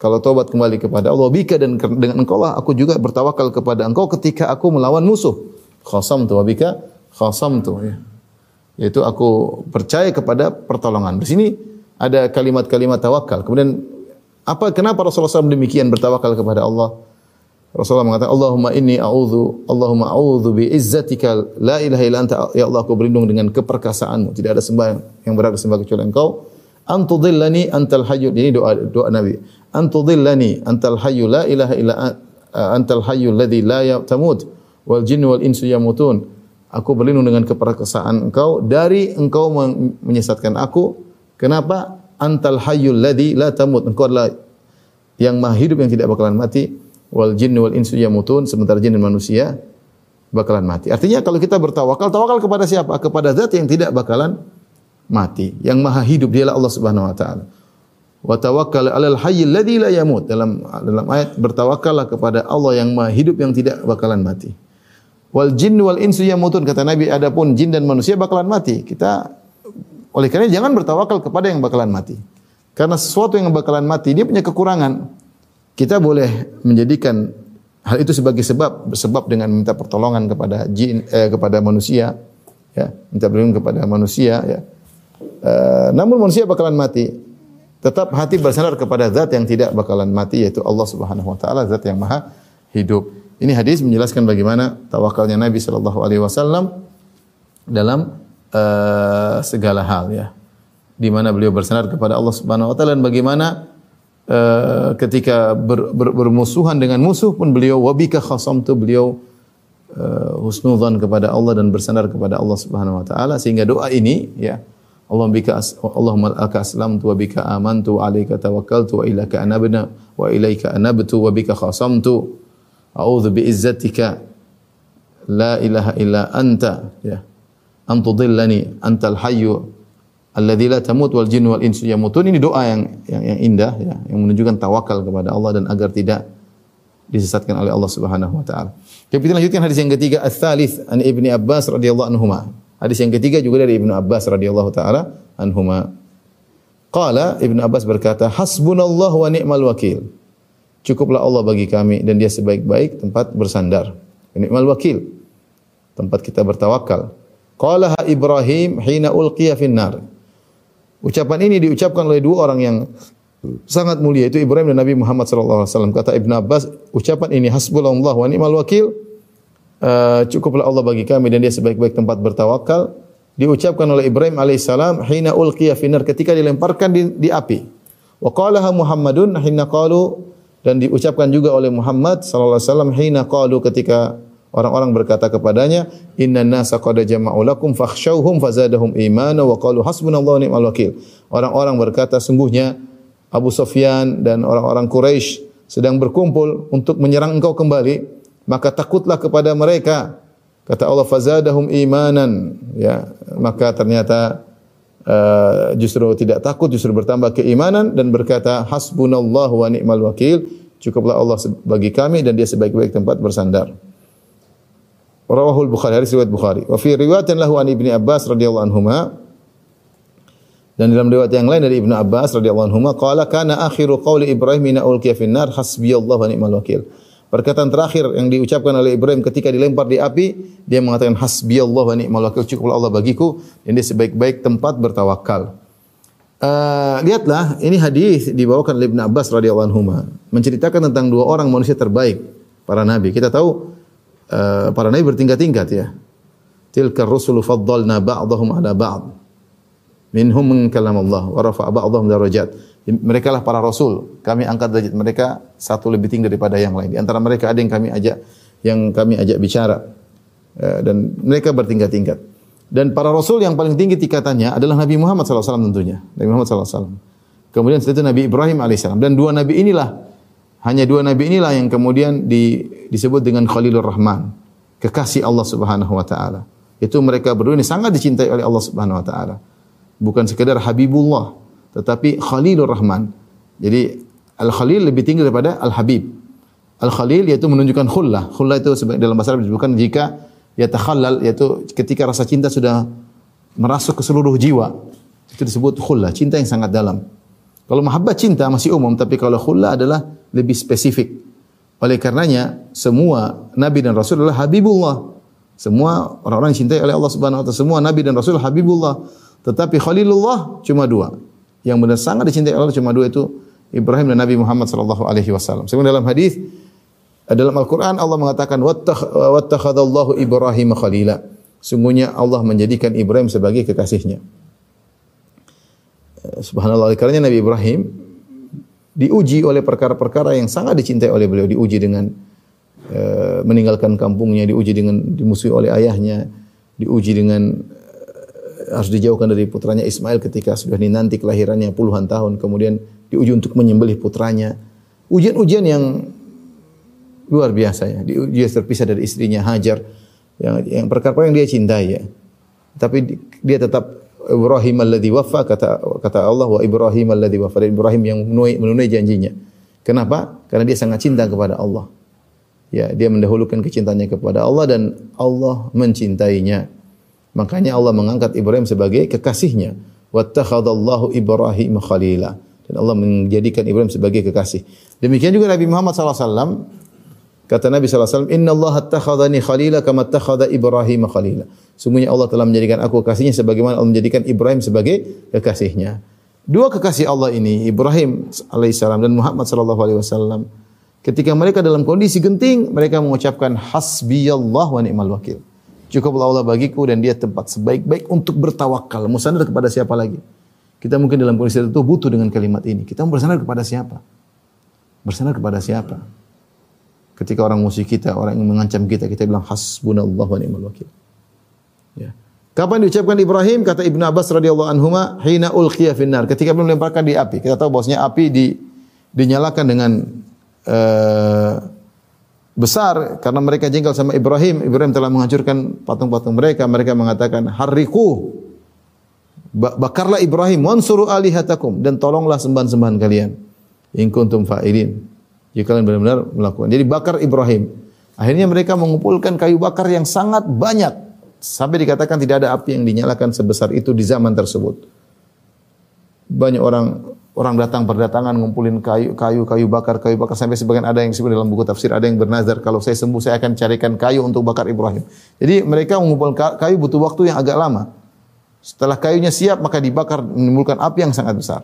kalau taubat kembali kepada Allah, bika dan dengan engkau lah aku juga bertawakal kepada engkau ketika aku melawan musuh. Khasam tu wabika, khasam tu. Ya. Yaitu aku percaya kepada pertolongan. Di sini ada kalimat-kalimat tawakal. Kemudian apa kenapa Rasulullah SAW demikian bertawakal kepada Allah? Rasulullah mengatakan, Allahumma inni a'udhu, Allahumma a'udhu bi izzatika la ilaha illa anta. Ya Allah, aku berlindung dengan keperkasaanmu. Tidak ada sembah yang berhak disembah kecuali engkau. Antudillani antal hayyu. Ini doa doa Nabi. Antudillani antal hayyu la ilaha illa an- antal hayyu alladhi la tamut wal jinnu wal insu yamutun. Aku berlindung dengan keperkasaan engkau dari engkau men- menyesatkan aku. Kenapa? Antal hayyul ladzi la tamut. Engkau adalah yang maha hidup yang tidak bakalan mati. Wal jinnu wal insu yamutun. Sementara jin dan manusia bakalan mati. Artinya kalau kita bertawakal, tawakal kepada siapa? Kepada zat yang tidak bakalan mati. Yang maha hidup dialah Allah Subhanahu wa taala. Wa tawakkal 'alal hayyil ladzi la yamut. Dalam dalam ayat bertawakallah kepada Allah yang maha hidup yang tidak bakalan mati. Wal jin wal insu yamutun kata Nabi adapun jin dan manusia bakalan mati. Kita oleh karena jangan bertawakal kepada yang bakalan mati. Karena sesuatu yang bakalan mati dia punya kekurangan. Kita boleh menjadikan hal itu sebagai sebab sebab dengan minta pertolongan kepada jin eh, kepada manusia ya, minta perlindungan kepada manusia ya. Eh, namun manusia bakalan mati. Tetap hati bersandar kepada zat yang tidak bakalan mati yaitu Allah Subhanahu wa taala, zat yang maha hidup. Ini hadis menjelaskan bagaimana tawakalnya Nabi sallallahu alaihi wasallam dalam eh, segala hal ya. Di mana beliau bersandar kepada Allah Subhanahu wa taala dan bagaimana eh, ketika ber, ber, bermusuhan dengan musuh pun beliau wabika khasamtu beliau uh, husnudzan kepada Allah dan bersandar kepada Allah Subhanahu wa taala sehingga doa ini ya Allah bika as, Allahumma laka aslamtu wa bika amantu wa alayka tawakkaltu wa ilaika anabna wa ilaika anabtu wa bika khasamtu. A'udzu bi izzatika. La ilaha illa anta. Ya. An tudillani antal hayyu alladzi la tamut wal jinnu wal insu yamutun. Ini doa yang yang, yang indah ya yang menunjukkan tawakal kepada Allah dan agar tidak disesatkan oleh Allah Subhanahu wa taala. Kita lanjutkan hadis yang ketiga ats-tsalits an Ibni Abbas radhiyallahu anhuma. Hadis yang ketiga juga dari Ibnu Abbas radhiyallahu taala anhuma. Qala Ibnu Abbas berkata, "Hasbunallahu wa ni'mal wakil." Cukuplah Allah bagi kami dan dia sebaik-baik tempat bersandar. Ni'mal wakil. Tempat kita bertawakal. Qala Ibrahim hina ulqiya finnar. Ucapan ini diucapkan oleh dua orang yang sangat mulia itu Ibrahim dan Nabi Muhammad sallallahu alaihi wasallam. Kata Ibnu Abbas, ucapan ini hasbunallah wa ni'mal wakil. Uh, cukuplah Allah bagi kami dan dia sebaik-baik tempat bertawakal. Diucapkan oleh Ibrahim alaihissalam hina ulqiya finar ketika dilemparkan di, di api. Wa qalaha Muhammadun hina qalu dan diucapkan juga oleh Muhammad sallallahu alaihi wasallam hina qalu ketika orang-orang berkata kepadanya inna nasa qad jama'u lakum fakhshawhum fazadahum imana wa qalu hasbunallahu ni'mal wakil. Orang-orang berkata sungguhnya Abu Sufyan dan orang-orang Quraisy sedang berkumpul untuk menyerang engkau kembali, maka takutlah kepada mereka. Kata Allah fazadahum imanan, ya. Maka ternyata uh, justru tidak takut, justru bertambah keimanan dan berkata hasbunallahu wa ni'mal wakil. Cukuplah Allah bagi kami dan dia sebaik-baik tempat bersandar. Rawahul Bukhari, hadis riwayat Bukhari. Wa fi riwayatin lahu an Ibni Abbas radhiyallahu anhuma dan dalam riwayat yang lain dari Ibnu Abbas radhiyallahu anhu qala kana akhiru qawli Ibrahim ina ulqiya fin nar hasbiyallahu wa ni'mal wakil. Perkataan terakhir yang diucapkan oleh Ibrahim ketika dilempar di api, dia mengatakan hasbiyallahu wa ni'mal wakil, cukuplah Allah bagiku dia sebaik-baik tempat bertawakal. Uh, lihatlah ini hadis dibawakan oleh Ibnu Abbas radhiyallahu anhu menceritakan tentang dua orang manusia terbaik para nabi. Kita tahu uh, para nabi bertingkat-tingkat ya. Tilka rusulu faddalna ba'dahum ala ba'd minhum man kalam Allah wa rafa'a ba'dahum darajat. Mereka lah para rasul. Kami angkat derajat mereka satu lebih tinggi daripada yang lain. Di antara mereka ada yang kami ajak yang kami ajak bicara. Dan mereka bertingkat-tingkat. Dan para rasul yang paling tinggi tingkatannya adalah Nabi Muhammad SAW tentunya. Nabi Muhammad SAW. Kemudian setelah itu Nabi Ibrahim AS. Dan dua Nabi inilah, hanya dua Nabi inilah yang kemudian di, disebut dengan Khalilur Rahman. Kekasih Allah Subhanahu Wa Taala. Itu mereka berdua ini sangat dicintai oleh Allah Subhanahu Wa Taala bukan sekedar Habibullah, tetapi Khalilur Rahman. Jadi Al-Khalil lebih tinggi daripada Al-Habib. Al-Khalil yaitu menunjukkan khullah. Khullah itu dalam bahasa Arab disebutkan jika yatakhallal yaitu ketika rasa cinta sudah merasuk ke seluruh jiwa. Itu disebut khullah, cinta yang sangat dalam. Kalau mahabbah cinta masih umum, tapi kalau khullah adalah lebih spesifik. Oleh karenanya semua nabi dan rasul adalah Habibullah. Semua orang-orang yang cintai oleh Allah Subhanahu wa taala, semua nabi dan rasul Habibullah. Tetapi Khalilullah cuma dua. Yang benar sangat dicintai Allah cuma dua itu Ibrahim dan Nabi Muhammad sallallahu alaihi wasallam. Sehingga dalam hadis dalam Al-Qur'an Allah mengatakan wattakhadallahu Ibrahim khalila. Sungguhnya Allah menjadikan Ibrahim sebagai kekasihnya. Eh, Subhanallah, karenanya Nabi Ibrahim diuji oleh perkara-perkara yang sangat dicintai oleh beliau, diuji dengan eh, meninggalkan kampungnya, diuji dengan dimusuhi oleh ayahnya, diuji dengan harus dijauhkan dari putranya Ismail ketika sudah dinanti kelahirannya puluhan tahun, kemudian diuji untuk menyembelih putranya. Ujian-ujian yang luar biasa ya. Dia terpisah dari istrinya Hajar yang yang perkara yang dia cintai ya. Tapi di- dia tetap Ibrahim alladhi wafa kata kata Allah wa Ibrahim alladhi wafa Dan Ibrahim yang memenuhi, memenuhi janjinya. Kenapa? Karena dia sangat cinta kepada Allah. Ya, dia mendahulukan kecintaannya kepada Allah dan Allah mencintainya. Makanya Allah mengangkat Ibrahim sebagai kekasihnya. Wattakhadallahu Ibrahim khalila. Dan Allah menjadikan Ibrahim sebagai kekasih. Demikian juga Nabi Muhammad SAW Kata Nabi SAW, Inna Allah attakhadhani khalila kama attakhadha Ibrahim khalila. Sungguhnya Allah telah menjadikan aku kekasihnya sebagaimana Allah menjadikan Ibrahim sebagai kekasihnya. Dua kekasih Allah ini, Ibrahim alaihissalam dan Muhammad sallallahu alaihi wasallam, ketika mereka dalam kondisi genting, mereka mengucapkan hasbiyallah wa ni'mal wakil. Cukuplah Allah bagiku dan dia tempat sebaik-baik untuk bertawakal. Mau sandar kepada siapa lagi? Kita mungkin dalam kondisi tertentu butuh dengan kalimat ini. Kita bersandar kepada siapa? Bersandar kepada siapa? Ketika orang musuh kita, orang yang mengancam kita, kita bilang hasbunallah wa ni'mal wakil. Ya. Kapan diucapkan Ibrahim? Kata Ibnu Abbas radhiyallahu anhuma, hina ulqiya finnar. Ketika belum dilemparkan di api. Kita tahu bahwasanya api di, dinyalakan dengan eh, besar karena mereka jengkel sama Ibrahim. Ibrahim telah menghancurkan patung-patung mereka. Mereka mengatakan, "Harriku." Ba- Bakarlah Ibrahim, "Wansuru alihatakum" dan tolonglah sembahan-sembahan kalian. In kuntum fa'ilin. Jika kalian benar-benar melakukan. Jadi bakar Ibrahim. Akhirnya mereka mengumpulkan kayu bakar yang sangat banyak sampai dikatakan tidak ada api yang dinyalakan sebesar itu di zaman tersebut. Banyak orang orang datang berdatangan ngumpulin kayu kayu kayu bakar kayu bakar sampai sebagian ada yang disebut dalam buku tafsir ada yang bernazar kalau saya sembuh saya akan carikan kayu untuk bakar Ibrahim. Jadi mereka mengumpulkan ka- kayu butuh waktu yang agak lama. Setelah kayunya siap maka dibakar menimbulkan api yang sangat besar.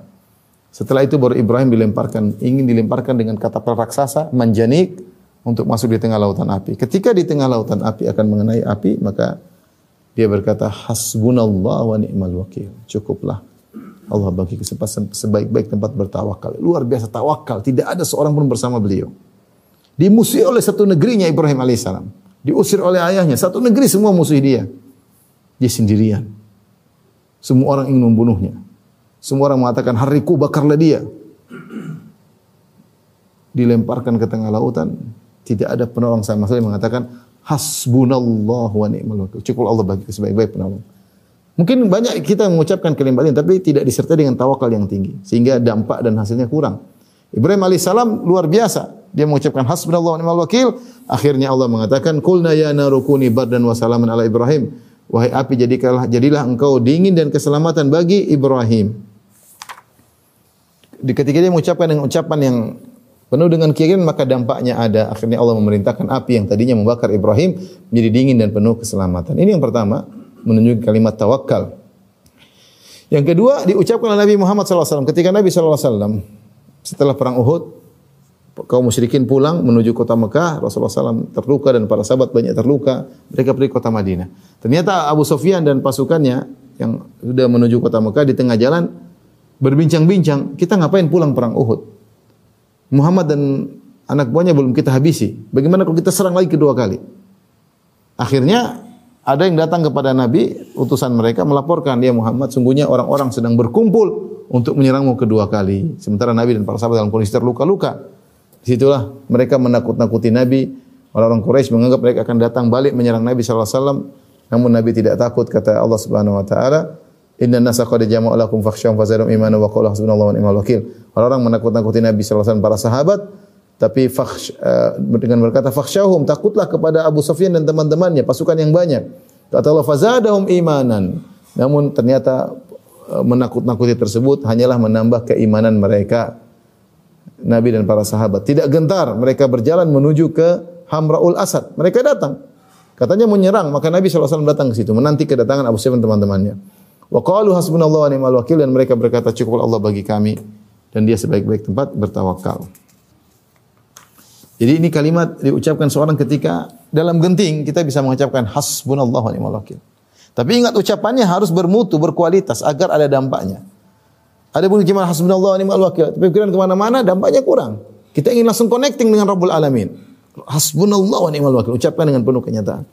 Setelah itu baru Ibrahim dilemparkan, ingin dilemparkan dengan katapel raksasa, manjanik untuk masuk di tengah lautan api. Ketika di tengah lautan api akan mengenai api, maka dia berkata, Hasbunallah wa ni'mal wakil. Cukuplah. Allah bagi kesempatan sebaik-baik tempat bertawakal. Luar biasa tawakal. Tidak ada seorang pun bersama beliau. Dimusuhi oleh satu negerinya Ibrahim alaihissalam. Diusir oleh ayahnya. Satu negeri semua musuh dia. Dia sendirian. Semua orang ingin membunuhnya. Semua orang mengatakan hariku bakarlah dia. Dilemparkan ke tengah lautan, tidak ada penolong sama sekali mengatakan hasbunallah wa ni'mal wakil. Cukup Allah bagi sebaik-baik penolong. Mungkin banyak kita mengucapkan kalimat ini tapi tidak disertai dengan tawakal yang tinggi sehingga dampak dan hasilnya kurang. Ibrahim alaihissalam luar biasa. Dia mengucapkan hasbunallah wa ni'mal wakil. Akhirnya Allah mengatakan kulna ya narukuni bardan wa salaman ala Ibrahim. Wahai api jadilah jadilah engkau dingin dan keselamatan bagi Ibrahim. Di ketika dia mengucapkan dengan ucapan yang penuh dengan keyakinan maka dampaknya ada. Akhirnya Allah memerintahkan api yang tadinya membakar Ibrahim menjadi dingin dan penuh keselamatan. Ini yang pertama menunjukkan kalimat tawakal. Yang kedua diucapkan oleh Nabi Muhammad SAW ketika Nabi SAW setelah perang Uhud kaum musyrikin pulang menuju kota Mekah, Rasulullah SAW terluka dan para sahabat banyak terluka. Mereka pergi kota Madinah. Ternyata Abu Sufyan dan pasukannya yang sudah menuju kota Mekah di tengah jalan berbincang-bincang, kita ngapain pulang perang Uhud? Muhammad dan anak buahnya belum kita habisi. Bagaimana kalau kita serang lagi kedua kali? Akhirnya ada yang datang kepada Nabi, utusan mereka melaporkan dia Muhammad, sungguhnya orang-orang sedang berkumpul untuk menyerangmu kedua kali. Sementara Nabi dan para sahabat dalam kondisi terluka-luka. Di situlah mereka menakut-nakuti Nabi. Orang-orang Quraisy menganggap mereka akan datang balik menyerang Nabi SAW. Namun Nabi tidak takut kata Allah Subhanahu Wa Taala. Inna nasa qad jama'u lakum fakhshawhum fazadahum imanan wa qala hasbunallahu wa ni'mal wakil. Orang-orang menakut-nakuti Nabi SAW para sahabat tapi fakhsh, uh, dengan berkata fakhshawhum takutlah kepada Abu Sufyan dan teman-temannya pasukan yang banyak. Kata Allah fazadahum imanan. Namun ternyata uh, menakut-nakuti tersebut hanyalah menambah keimanan mereka. Nabi dan para sahabat tidak gentar mereka berjalan menuju ke Hamraul Asad. Mereka datang. Katanya menyerang, maka Nabi SAW datang ke situ menanti kedatangan Abu Sufyan teman-temannya. Wa qalu hasbunallahu wa ni'mal wakil dan mereka berkata cukup Allah bagi kami dan dia sebaik-baik tempat bertawakal. Jadi ini kalimat diucapkan seorang ketika dalam genting kita bisa mengucapkan hasbunallahu wa ni'mal wakil. Tapi ingat ucapannya harus bermutu, berkualitas agar ada dampaknya. Ada pun cuma hasbunallah wa ni'mal wakil. Tapi pikiran ke mana-mana dampaknya kurang. Kita ingin langsung connecting dengan Rabbul Alamin. Hasbunallah wa ni'mal wakil. Ucapkan dengan penuh kenyataan.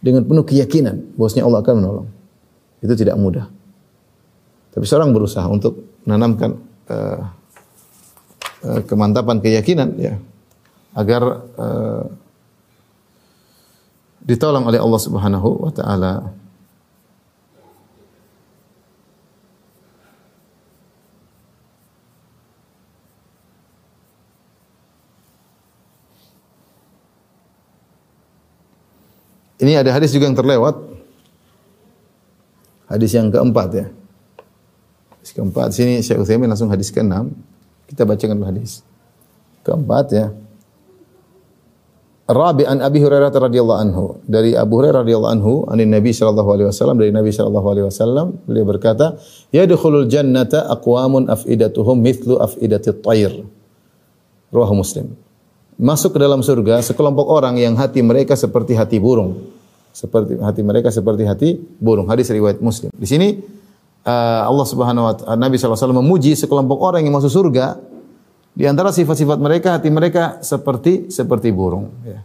Dengan penuh keyakinan bahwasanya Allah akan menolong. Itu tidak mudah. Tapi seorang berusaha untuk menanamkan uh, uh, kemantapan keyakinan ya agar uh, ditolong oleh Allah Subhanahu wa taala. Ini ada hadis juga yang terlewat. Hadis yang keempat ya. Hadis keempat sini Syekh Utsaimin langsung hadis keenam. Kita bacakan hadis. Keempat ya. Rabi an Abi Hurairah radhiyallahu anhu. Dari Abu Hurairah radhiyallahu anhu, anin Nabi sallallahu alaihi wasallam dari Nabi sallallahu alaihi wasallam beliau berkata, "Yadkhulul jannata aqwamun afidatuhum mithlu afidatit tayr." Ruah Muslim. Masuk ke dalam surga sekelompok orang yang hati mereka seperti hati burung. Seperti hati mereka seperti hati burung. Hadis riwayat Muslim. Di sini uh, Allah Subhanahu wa taala Nabi SAW memuji sekelompok orang yang masuk surga di antara sifat-sifat mereka hati mereka seperti seperti burung ya.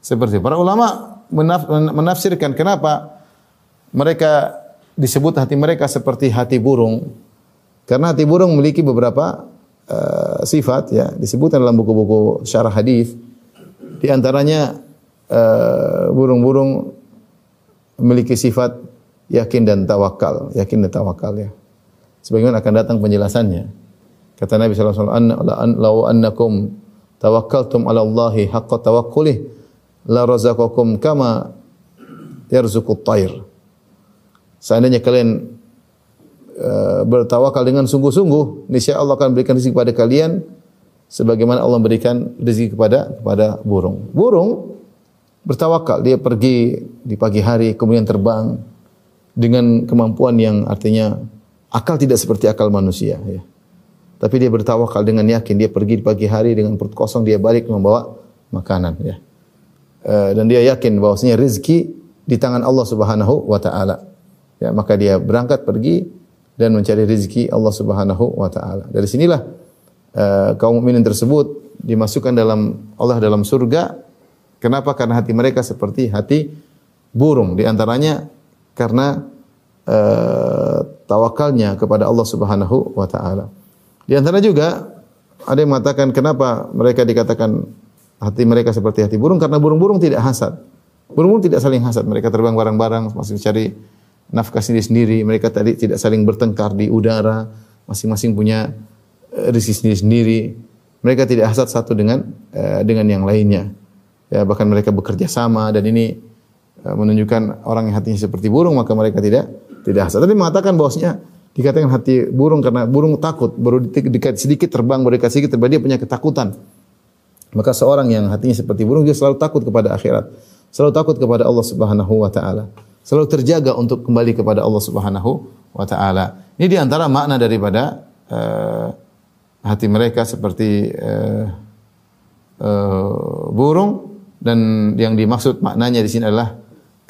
Seperti para ulama menaf, menafsirkan kenapa mereka disebut hati mereka seperti hati burung. Karena hati burung memiliki beberapa uh, sifat ya. Disebutkan dalam buku-buku syarah hadis. Di antaranya uh, burung-burung memiliki sifat yakin dan tawakal yakin dan tawakal ya. Sebagaimana akan datang penjelasannya Kata Nabi sallallahu alaihi wasallam, "Lau annakum tawakkaltum 'ala Allahi haqqa tawakkulih la razaqakum kama yarzuqut tayr." Seandainya kalian uh, bertawakal dengan sungguh-sungguh, niscaya Allah akan berikan rezeki kepada kalian sebagaimana Allah memberikan rezeki kepada kepada burung. Burung bertawakal, dia pergi di pagi hari kemudian terbang dengan kemampuan yang artinya akal tidak seperti akal manusia ya. Tapi dia bertawakal dengan yakin. Dia pergi di pagi hari dengan perut kosong, dia balik membawa makanan. Ya. Uh, dan dia yakin bahwasanya rezeki di tangan Allah Subhanahu wa taala. Ya, maka dia berangkat pergi dan mencari rezeki Allah Subhanahu wa taala. Dari sinilah uh, kaum mukminin tersebut dimasukkan dalam Allah dalam surga. Kenapa? Karena hati mereka seperti hati burung. Di antaranya karena uh, tawakalnya kepada Allah Subhanahu wa taala. Di antara juga ada yang mengatakan kenapa mereka dikatakan hati mereka seperti hati burung karena burung-burung tidak hasad. Burung-burung tidak saling hasad. Mereka terbang bareng-bareng masing mencari nafkah sendiri-sendiri. Mereka tadi tidak saling bertengkar di udara. Masing-masing punya eh, rezeki sendiri-sendiri. Mereka tidak hasad satu dengan uh, dengan yang lainnya. Ya, bahkan mereka bekerja sama dan ini uh, menunjukkan orang yang hatinya seperti burung maka mereka tidak tidak hasad. Tadi mengatakan bahwasanya Dikatakan hati burung karena burung takut, baru dekat sedikit terbang, baru dekat sedikit terbang, dia punya ketakutan. Maka seorang yang hatinya seperti burung dia selalu takut kepada akhirat, selalu takut kepada Allah Subhanahu wa taala, selalu terjaga untuk kembali kepada Allah Subhanahu wa taala. Ini di antara makna daripada uh, hati mereka seperti uh, uh, burung dan yang dimaksud maknanya di sini adalah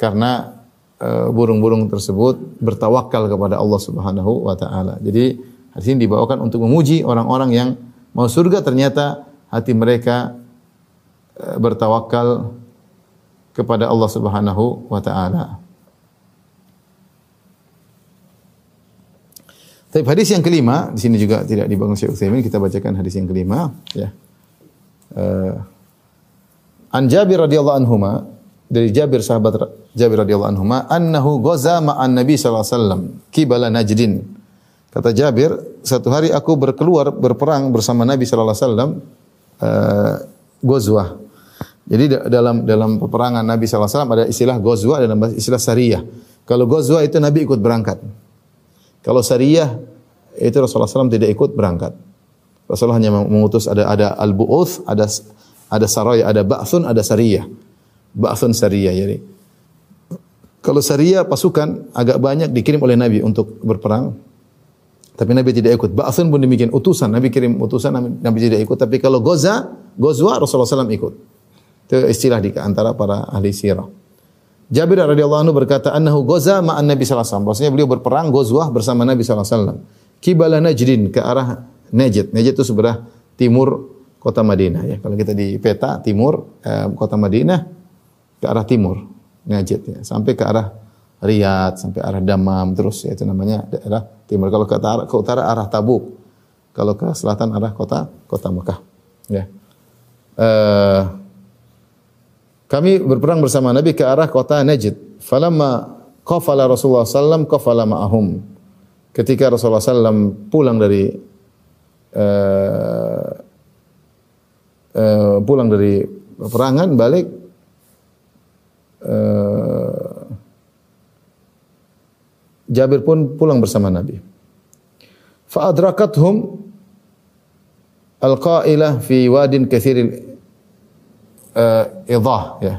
karena burung-burung tersebut bertawakal kepada Allah Subhanahu wa taala. Jadi hadis ini dibawakan untuk memuji orang-orang yang mau surga ternyata hati mereka eh, bertawakal kepada Allah Subhanahu wa taala. Tapi hadis yang kelima di sini juga tidak dibangun Syekh Utsaimin kita bacakan hadis yang kelima ya. Uh, An Jabir radhiyallahu anhuma dari Jabir sahabat Jabir radhiyallahu anhu annahu ghaza ma'an Nabi sallallahu alaihi wasallam kibala Najdin. Kata Jabir, satu hari aku berkeluar berperang bersama Nabi sallallahu alaihi wasallam uh, ghazwah. Jadi dalam dalam peperangan Nabi sallallahu alaihi wasallam ada istilah ghazwah dan istilah sariyah. Kalau ghazwah itu Nabi ikut berangkat. Kalau sariyah itu Rasulullah SAW tidak ikut berangkat. Rasulullah hanya mengutus ada ada al-bu'uth, ada ada saraya, ada ba'thun, ada sariyah. Ba'thun sariyah jadi. Kalau sariyah pasukan agak banyak dikirim oleh Nabi untuk berperang. Tapi Nabi tidak ikut. Ba'thun pun demikian utusan. Nabi kirim utusan Nabi, tidak ikut. Tapi kalau goza, gozwa Rasulullah SAW ikut. Itu istilah di antara para ahli sirah. Jabir radhiyallahu anhu berkata annahu goza ma'an Nabi sallallahu alaihi wasallam. Beliau berperang gozwah bersama Nabi sallallahu alaihi wasallam. Najdin ke arah Najd. Najd itu sebelah timur kota Madinah ya. Kalau kita di peta timur eh, kota Madinah ke arah timur Najd ya. Sampai ke arah Riyadh, sampai arah Damam terus ya, itu namanya daerah timur. Kalau ke utara, ke utara arah Tabuk. Kalau ke selatan arah kota kota Mekah. Ya. Eh, kami berperang bersama Nabi ke arah kota Najd. Falamma qafala Rasulullah sallam qafala ma'ahum. Ketika Rasulullah sallam pulang dari uh, uh, pulang dari peperangan balik uh, Jabir pun pulang bersama Nabi. Fa adrakathum al-qailah fi wadin kathiril uh, idah ya.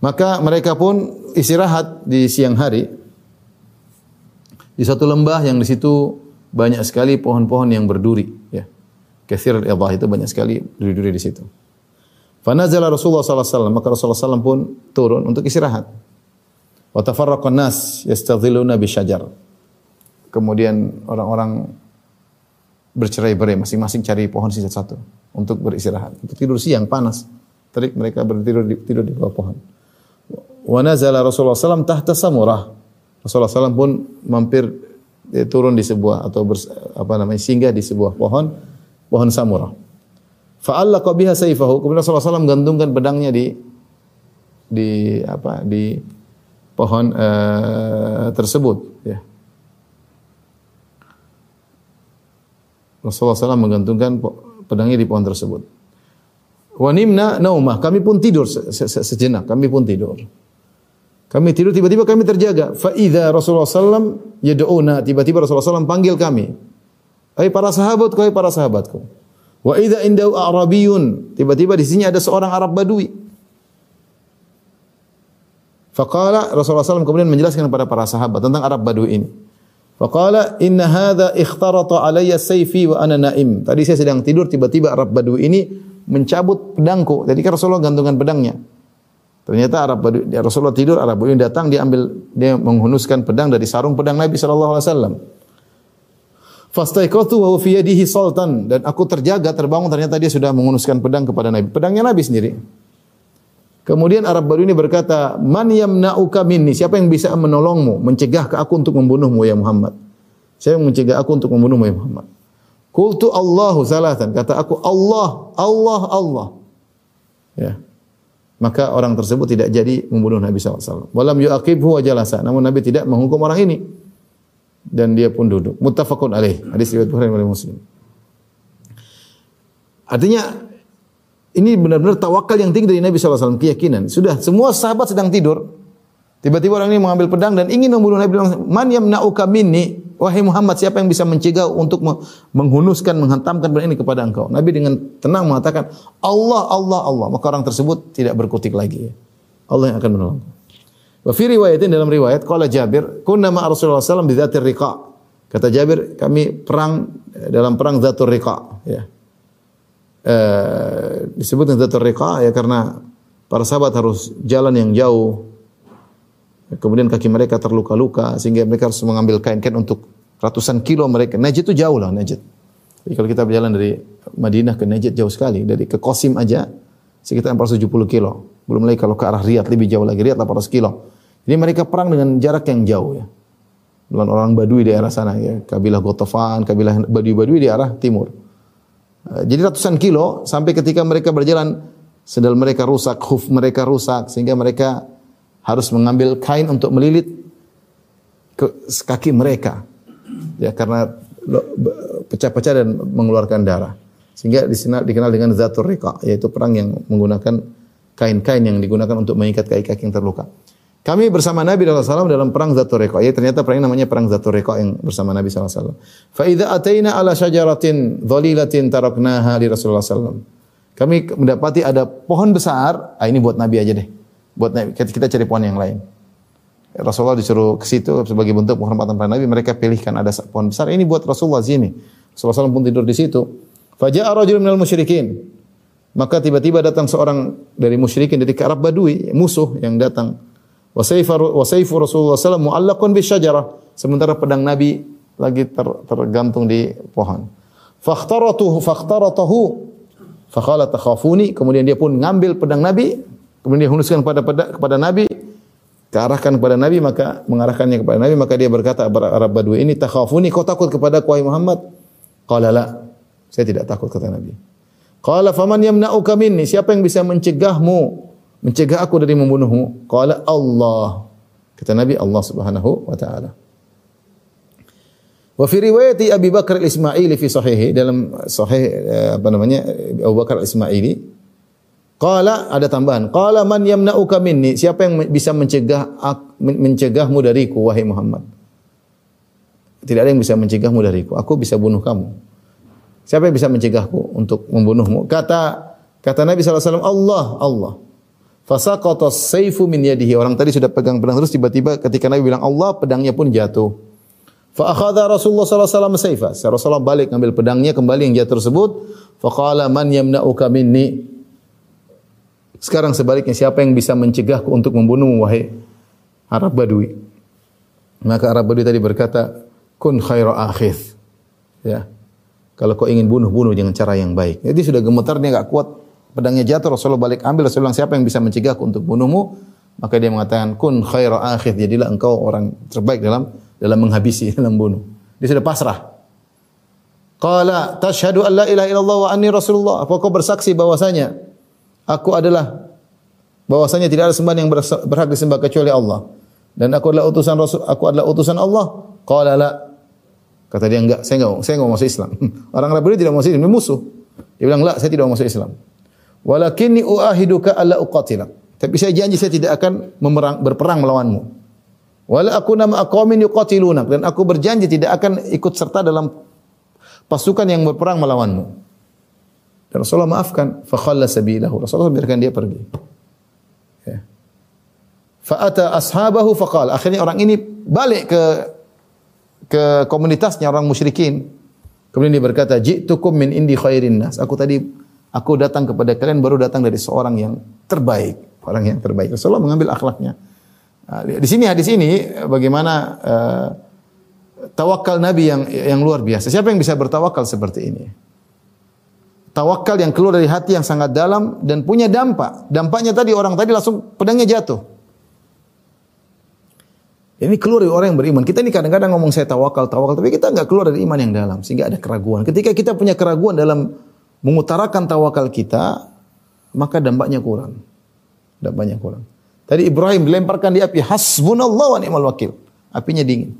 Maka mereka pun istirahat di siang hari di satu lembah yang di situ banyak sekali pohon-pohon yang berduri ya. Kathir al itu banyak sekali duri-duri di situ. Fanazala Rasulullah sallallahu alaihi wasallam maka Rasulullah SAW pun turun untuk istirahat. Wa tafarraqan nas yastadhilluna bi syajar. Kemudian orang-orang bercerai-berai masing-masing cari pohon satu-satu untuk beristirahat. Untuk tidur siang panas. Terik mereka bertidur di, tidur di bawah pohon. Wa nazala Rasulullah SAW tahta samurah. Rasulullah SAW pun mampir dia turun di sebuah atau bers, apa namanya singgah di sebuah pohon pohon samurah. Fa'allaqa biha sayfahu. Kemudian Rasulullah SAW gantungkan pedangnya di di apa di pohon uh, tersebut ya. Rasulullah SAW menggantungkan pedangnya di pohon tersebut. Wanimna naumah, kami pun tidur se se sejenak, kami pun tidur. Kami tidur tiba-tiba kami terjaga. Fa idza Rasulullah sallam yad'una, tiba-tiba Rasulullah sallam panggil kami. Hai para sahabat, hai para sahabatku. Wa idza indau a'rabiyun, tiba-tiba di sini ada seorang Arab Badui. Faqala Rasulullah SAW kemudian menjelaskan kepada para sahabat tentang Arab Badui ini. Faqala inna hadha ikhtarata alayya sayfi wa ana naim. Tadi saya sedang tidur tiba-tiba Arab Badui ini mencabut pedangku. Jadi kan Rasulullah gantungan pedangnya. Ternyata Arab Badui, Rasulullah tidur, Arab Badui datang dia ambil dia menghunuskan pedang dari sarung pedang Nabi sallallahu alaihi wasallam. Fastaiqatu wa fi yadihi sultan dan aku terjaga terbangun ternyata dia sudah menghunuskan pedang kepada Nabi. Pedangnya Nabi sendiri. Kemudian Arab Badui ini berkata, "Man yamna'uka minni?" Siapa yang bisa menolongmu, mencegah ke aku untuk membunuhmu ya Muhammad? Siapa yang mencegah aku untuk membunuhmu ya Muhammad? Qultu Allahu salatan. Kata aku Allah, Allah, Allah. Ya. Maka orang tersebut tidak jadi membunuh Nabi SAW. Walam yu'aqibhu wa jalasa. Namun Nabi tidak menghukum orang ini. Dan dia pun duduk. Muttafaqun alaih. Hadis riwayat Bukhari dan Muslim. Artinya ini benar-benar tawakal yang tinggi dari Nabi SAW, keyakinan. Sudah, semua sahabat sedang tidur. Tiba-tiba orang ini mengambil pedang dan ingin membunuh Nabi bilang, "Man yamna'uka minni?" Wahai Muhammad, siapa yang bisa mencegah untuk menghunuskan, menghantamkan pedang ini kepada engkau? Nabi dengan tenang mengatakan, "Allah, Allah, Allah." Maka orang tersebut tidak berkutik lagi. Allah yang akan menolong. Wa fi riwayatin dalam riwayat qala Jabir, "Kunna ma Rasulullah sallallahu alaihi wasallam riqa." Kata Jabir, kami perang dalam perang Zatul Riqa, ya eh, disebut dengan riqa ya karena para sahabat harus jalan yang jauh. Kemudian kaki mereka terluka-luka sehingga mereka harus mengambil kain-kain untuk ratusan kilo mereka. Najd itu jauh lah Najd. Jadi kalau kita berjalan dari Madinah ke Najd jauh sekali. Dari ke Qasim aja sekitar 470 kilo. Belum lagi kalau ke arah Riyadh lebih jauh lagi. Riyadh 800 kilo. Jadi mereka perang dengan jarak yang jauh ya. Dengan orang Badui di arah sana ya. Kabilah Gotofan, kabilah Badui-Badui di arah timur. Eh, jadi ratusan kilo sampai ketika mereka berjalan sendal mereka rusak, hoof mereka rusak sehingga mereka harus mengambil kain untuk melilit ke kaki mereka. Ya karena pecah-pecah dan mengeluarkan darah. Sehingga dikenal dengan zatur riqa yaitu perang yang menggunakan kain-kain yang digunakan untuk mengikat kaki-kaki yang terluka. Kami bersama Nabi SAW dalam perang Zatul Riqa. Ya, ternyata perang namanya perang Zatul Riqa yang bersama Nabi SAW. Fa idza ataina ala syajaratin dhalilatin taraknaha li Rasulullah SAW. Kami mendapati ada pohon besar, ah ini buat Nabi aja deh. Buat Nabi, kita cari pohon yang lain. Rasulullah disuruh ke situ sebagai bentuk penghormatan pada Nabi, mereka pilihkan ada pohon besar. Ini buat Rasulullah sini. Rasulullah SAW pun tidur di situ. Faja'a rajulun minal musyrikin. Maka tiba-tiba datang seorang dari musyrikin dari Arab Badui, musuh yang datang Wa sayfa wa sayfu Rasulullah sallallahu mu'allaqun bi syajarah. Sementara pedang Nabi lagi ter, tergantung di pohon. Fakhtaratuhu fakhtaratahu faqala takhafuni. Kemudian dia pun ngambil pedang Nabi kemudian dia hunuskan kepada kepada Nabi kearahkan kepada Nabi maka mengarahkannya kepada Nabi maka dia berkata Arab Badui ini takhafuni kau takut kepada wahai Muhammad? Qala la saya tidak takut kata Nabi. Qala faman yamna'uka minni? Siapa yang bisa mencegahmu mencegah aku dari membunuhmu. Qala Allah. Kata Nabi Allah Subhanahu wa taala. Wa fi riwayat Abi Bakar al-Ismaili fi sahihi dalam sahih eh, apa namanya Abu Bakar al-Ismaili qala ada tambahan qala man yamna'uka minni? Siapa yang bisa mencegah mencegahmu dariku wahai Muhammad? Tidak ada yang bisa mencegahmu dariku. Aku bisa bunuh kamu. Siapa yang bisa mencegahku untuk membunuhmu? Kata kata Nabi SAW Allah Allah fasaqata as-sayfu min yadihi orang tadi sudah pegang pedang terus tiba-tiba ketika Nabi bilang Allah pedangnya pun jatuh Fa akhadha Rasulullah sallallahu alaihi wasallam sayfa. Rasulullah balik ambil pedangnya kembali yang jatuh tersebut. Fa qala man yamna'uka minni? Sekarang sebaliknya siapa yang bisa mencegahku untuk membunuhmu wahai Arab Badui? Maka Arab Badui tadi berkata, "Kun khairu akhith." Ya. Kalau kau ingin bunuh, bunuh dengan cara yang baik. Jadi sudah gemetar dia enggak kuat, pedangnya jatuh, Rasulullah balik ambil, Rasulullah siapa yang bisa mencegahku untuk bunuhmu? Maka dia mengatakan, "Kun khairu akhith." Jadilah engkau orang terbaik dalam dalam menghabisi, dalam bunuh. Dia sudah pasrah. Qala tashhadu an la ilaha illallah wa anni rasulullah. Apa kau bersaksi bahwasanya aku adalah bahwasanya tidak ada sembahan yang berhak disembah kecuali Allah dan aku adalah utusan Rasul, aku adalah utusan Allah. Qala la. Kata dia enggak, saya enggak, saya enggak masuk Islam. Orang Arab tidak masuk Islam, dia musuh. Dia bilang, "La, saya tidak masuk Islam." Walakinni uahiduka alla uqatilak. Tapi saya janji saya tidak akan memerang, berperang melawanmu. Wala aku nama aqamin yuqatilunak dan aku berjanji tidak akan ikut serta dalam pasukan yang berperang melawanmu. Dan Rasulullah maafkan, fa khalla sabilahu. Rasulullah biarkan dia pergi. Ya. Fa'ata ashabahu faqala. Akhirnya orang ini balik ke ke komunitasnya orang musyrikin. Kemudian dia berkata, "Ji'tukum min indi khairin nas." Aku tadi aku datang kepada kalian baru datang dari seorang yang terbaik, orang yang terbaik. Rasulullah mengambil akhlaknya. Nah, di sini hadis ini bagaimana uh, tawakal Nabi yang yang luar biasa. Siapa yang bisa bertawakal seperti ini? Tawakal yang keluar dari hati yang sangat dalam dan punya dampak. Dampaknya tadi orang tadi langsung pedangnya jatuh. Ini keluar dari orang yang beriman. Kita ini kadang-kadang ngomong saya tawakal, tawakal, tapi kita nggak keluar dari iman yang dalam sehingga ada keraguan. Ketika kita punya keraguan dalam mengutarakan tawakal kita, maka dampaknya kurang. Dampaknya kurang. Tadi Ibrahim dilemparkan di api. Hasbunallah wa ni'mal wakil. Apinya dingin.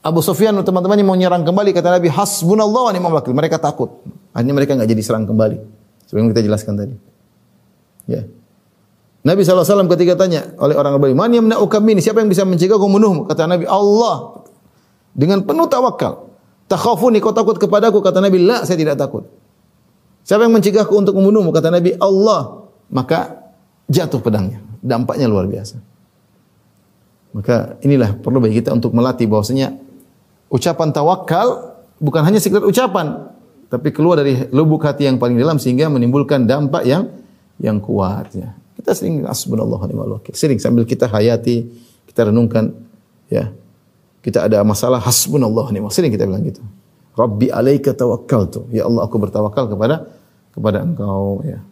Abu Sufyan teman-temannya mau nyerang kembali kata Nabi hasbunallah wa ni'mal wakil. Mereka takut. Akhirnya mereka enggak jadi serang kembali. Sebelum kita jelaskan tadi. Ya. Nabi SAW ketika tanya oleh orang Arab, "Man yamna'uka minni?" Siapa yang bisa mencegah kau membunuhmu? Kata Nabi, "Allah." Dengan penuh tawakal. Takhafuni kau takut kepadaku? Kata Nabi, "La, saya tidak takut." Siapa yang mencegahku untuk membunuhmu? Kata Nabi, "Allah." Maka jatuh pedangnya. Dampaknya luar biasa. Maka inilah perlu bagi kita untuk melatih bahwasanya ucapan tawakal bukan hanya sekedar ucapan, tapi keluar dari lubuk hati yang paling dalam sehingga menimbulkan dampak yang yang kuat ya. Kita sering asbunallah wa ni'mal wakil. Sering sambil kita hayati, kita renungkan ya. Kita ada masalah hasbunallah ni'mal Sering kita bilang gitu. Rabbi alaika tawakkaltu. Ya Allah aku bertawakal kepada kepada Engkau ya.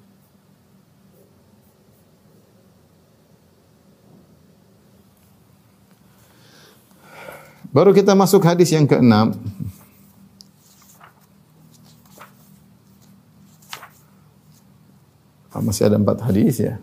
Baru kita masuk hadis yang keenam. Ah, masih ada empat hadis ya.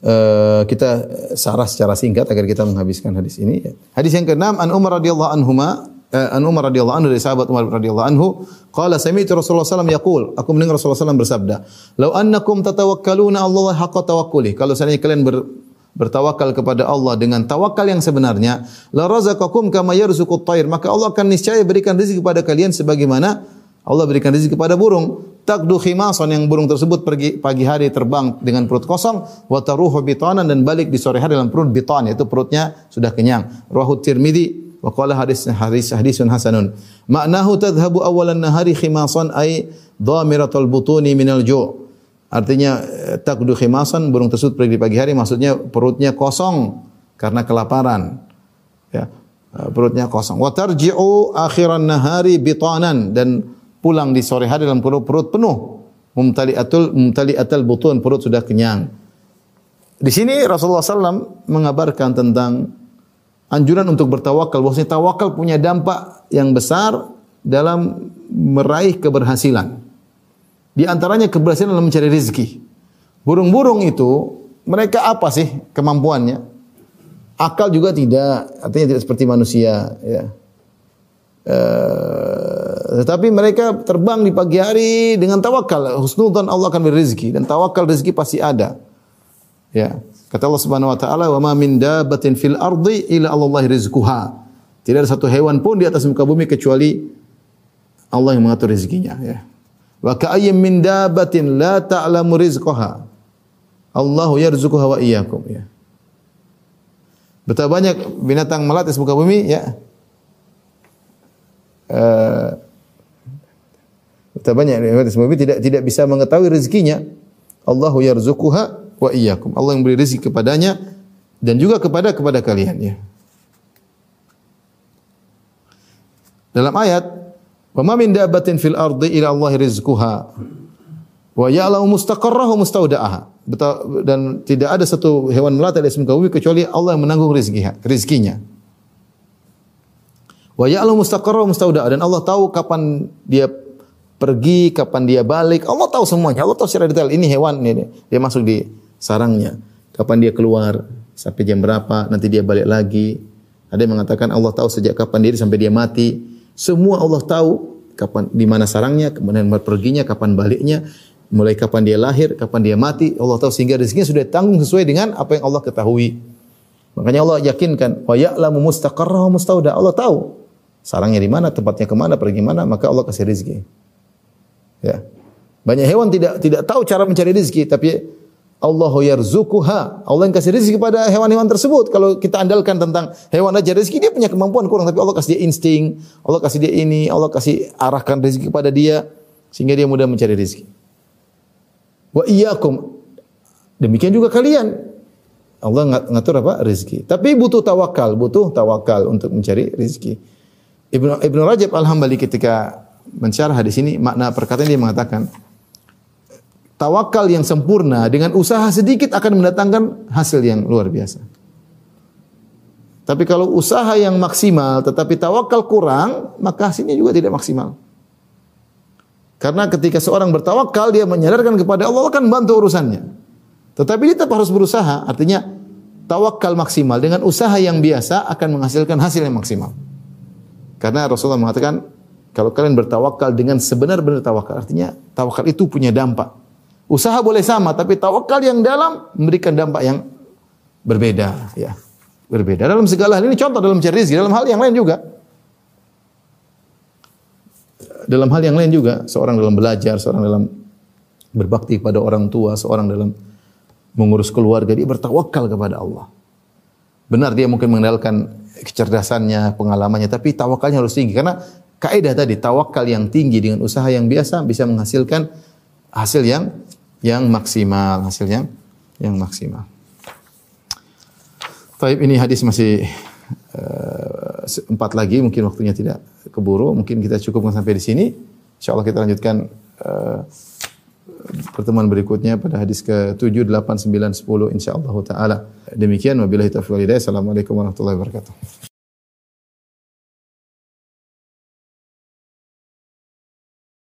Uh, kita sarah secara singkat agar kita menghabiskan hadis ini. Hadis yang keenam an Umar radhiyallahu anhuma uh, an Umar radhiyallahu anhu dari sahabat Umar radhiyallahu anhu qala sami'tu Rasulullah sallallahu yaqul aku mendengar Rasulullah sallallahu bersabda "Lau annakum tatawakkaluna Allah haqqa tawakkuli" kalau seandainya kalian ber, bertawakal kepada Allah dengan tawakal yang sebenarnya, la razaqakum kama yarzuqut thair, maka Allah akan niscaya berikan rezeki kepada kalian sebagaimana Allah berikan rezeki kepada burung. Takdu khimasan yang burung tersebut pergi pagi hari terbang dengan perut kosong, wa taruhu bitanan dan balik di sore hari dalam perut bitan, yaitu perutnya sudah kenyang. Rawahu Tirmidzi wa qala hadis hadis hadisun hasanun. Maknahu tadhhabu awalan nahari khimasan ay dhamiratul butuni minal ju'. Artinya eh, takdu khimasan burung tersebut pergi di pagi hari maksudnya perutnya kosong karena kelaparan. Ya. eh, Perutnya kosong. Wa tarji'u akhiran nahari bitanan dan pulang di sore hari dalam perut, perut penuh. Mumtali'atul mumtali'atul butun perut sudah kenyang. Di sini Rasulullah SAW mengabarkan tentang anjuran untuk bertawakal. Bahwasanya tawakal punya dampak yang besar dalam meraih keberhasilan. Di antaranya keberhasilan dalam mencari rezeki. Burung-burung itu mereka apa sih kemampuannya? Akal juga tidak, artinya tidak seperti manusia. Ya. Eh, tetapi mereka terbang di pagi hari dengan tawakal. Husnudzan Allah akan beri rezeki dan tawakal rezeki pasti ada. Ya. Kata Allah Subhanahu wa taala, "Wa ma min dabbatin fil ardi illa Allah rizquha." Tidak ada satu hewan pun di atas muka bumi kecuali Allah yang mengatur rezekinya, ya. Wa ka'ayyim min dabbatin la ta'lamu rizqaha. Allahu yarzuquha wa iyyakum ya. Betapa banyak binatang melati di muka bumi ya. Uh, betapa banyak muka bumi tidak tidak bisa mengetahui rezekinya. Allahu yarzuquha wa iyyakum. Allah yang beri rezeki kepadanya dan juga kepada kepada kalian ya. Dalam ayat Wa ma min dabbatin fil ardi ila Allah rizquha wa ya'lamu mustaqarrahu mustaudaha. Dan tidak ada satu hewan melata di bumi kecuali Allah yang menanggung rezekinya. rezekinya. Wa ya'lamu mustaqarrahu mustaudaha dan Allah tahu kapan dia pergi, kapan dia balik. Allah tahu semuanya. Allah tahu secara detail ini hewan ini dia masuk di sarangnya. Kapan dia keluar, sampai jam berapa, nanti dia balik lagi. Ada yang mengatakan Allah tahu sejak kapan dia sampai dia mati. Semua Allah tahu kapan di mana sarangnya, kemudian perginya, kapan baliknya, mulai kapan dia lahir, kapan dia mati. Allah tahu sehingga rezekinya sudah tanggung sesuai dengan apa yang Allah ketahui. Makanya Allah yakinkan wa ya'lamu mustaqarrahu mustauda. Allah tahu sarangnya di mana, tempatnya ke mana, pergi mana, maka Allah kasih rezeki. Ya. Banyak hewan tidak tidak tahu cara mencari rezeki, tapi Allahu yarzuquha. Allah yang kasih rezeki kepada hewan-hewan tersebut. Kalau kita andalkan tentang hewan aja rezeki dia punya kemampuan kurang tapi Allah kasih dia insting, Allah kasih dia ini, Allah kasih arahkan rezeki kepada dia sehingga dia mudah mencari rezeki. Wa iyyakum. Demikian juga kalian. Allah ngatur apa? Rezeki. Tapi butuh tawakal, butuh tawakal untuk mencari rezeki. Ibnu Ibnu Rajab Al-Hambali ketika mensyarah hadis ini makna perkataan dia mengatakan tawakal yang sempurna dengan usaha sedikit akan mendatangkan hasil yang luar biasa. Tapi kalau usaha yang maksimal tetapi tawakal kurang, maka hasilnya juga tidak maksimal. Karena ketika seorang bertawakal dia menyadarkan kepada Allah akan bantu urusannya. Tetapi dia tetap harus berusaha, artinya tawakal maksimal dengan usaha yang biasa akan menghasilkan hasil yang maksimal. Karena Rasulullah mengatakan kalau kalian bertawakal dengan sebenar-benar tawakal, artinya tawakal itu punya dampak. Usaha boleh sama, tapi tawakal yang dalam memberikan dampak yang berbeda. Ya, berbeda. Dalam segala hal ini contoh dalam cari rezeki, dalam hal yang lain juga. Dalam hal yang lain juga, seorang dalam belajar, seorang dalam berbakti kepada orang tua, seorang dalam mengurus keluarga, dia bertawakal kepada Allah. Benar dia mungkin mengenalkan kecerdasannya, pengalamannya, tapi tawakalnya harus tinggi karena kaidah tadi tawakal yang tinggi dengan usaha yang biasa bisa menghasilkan hasil yang yang maksimal, hasil yang maksimal. Taib ini hadis masih uh, empat lagi, mungkin waktunya tidak keburu, mungkin kita cukupkan sampai di sini. Insya Allah kita lanjutkan uh, pertemuan berikutnya pada hadis ke-7, 8, 9, 10 insyaallah taala. Demikian wabillahi taufiq walhidayah. Assalamualaikum warahmatullahi wabarakatuh.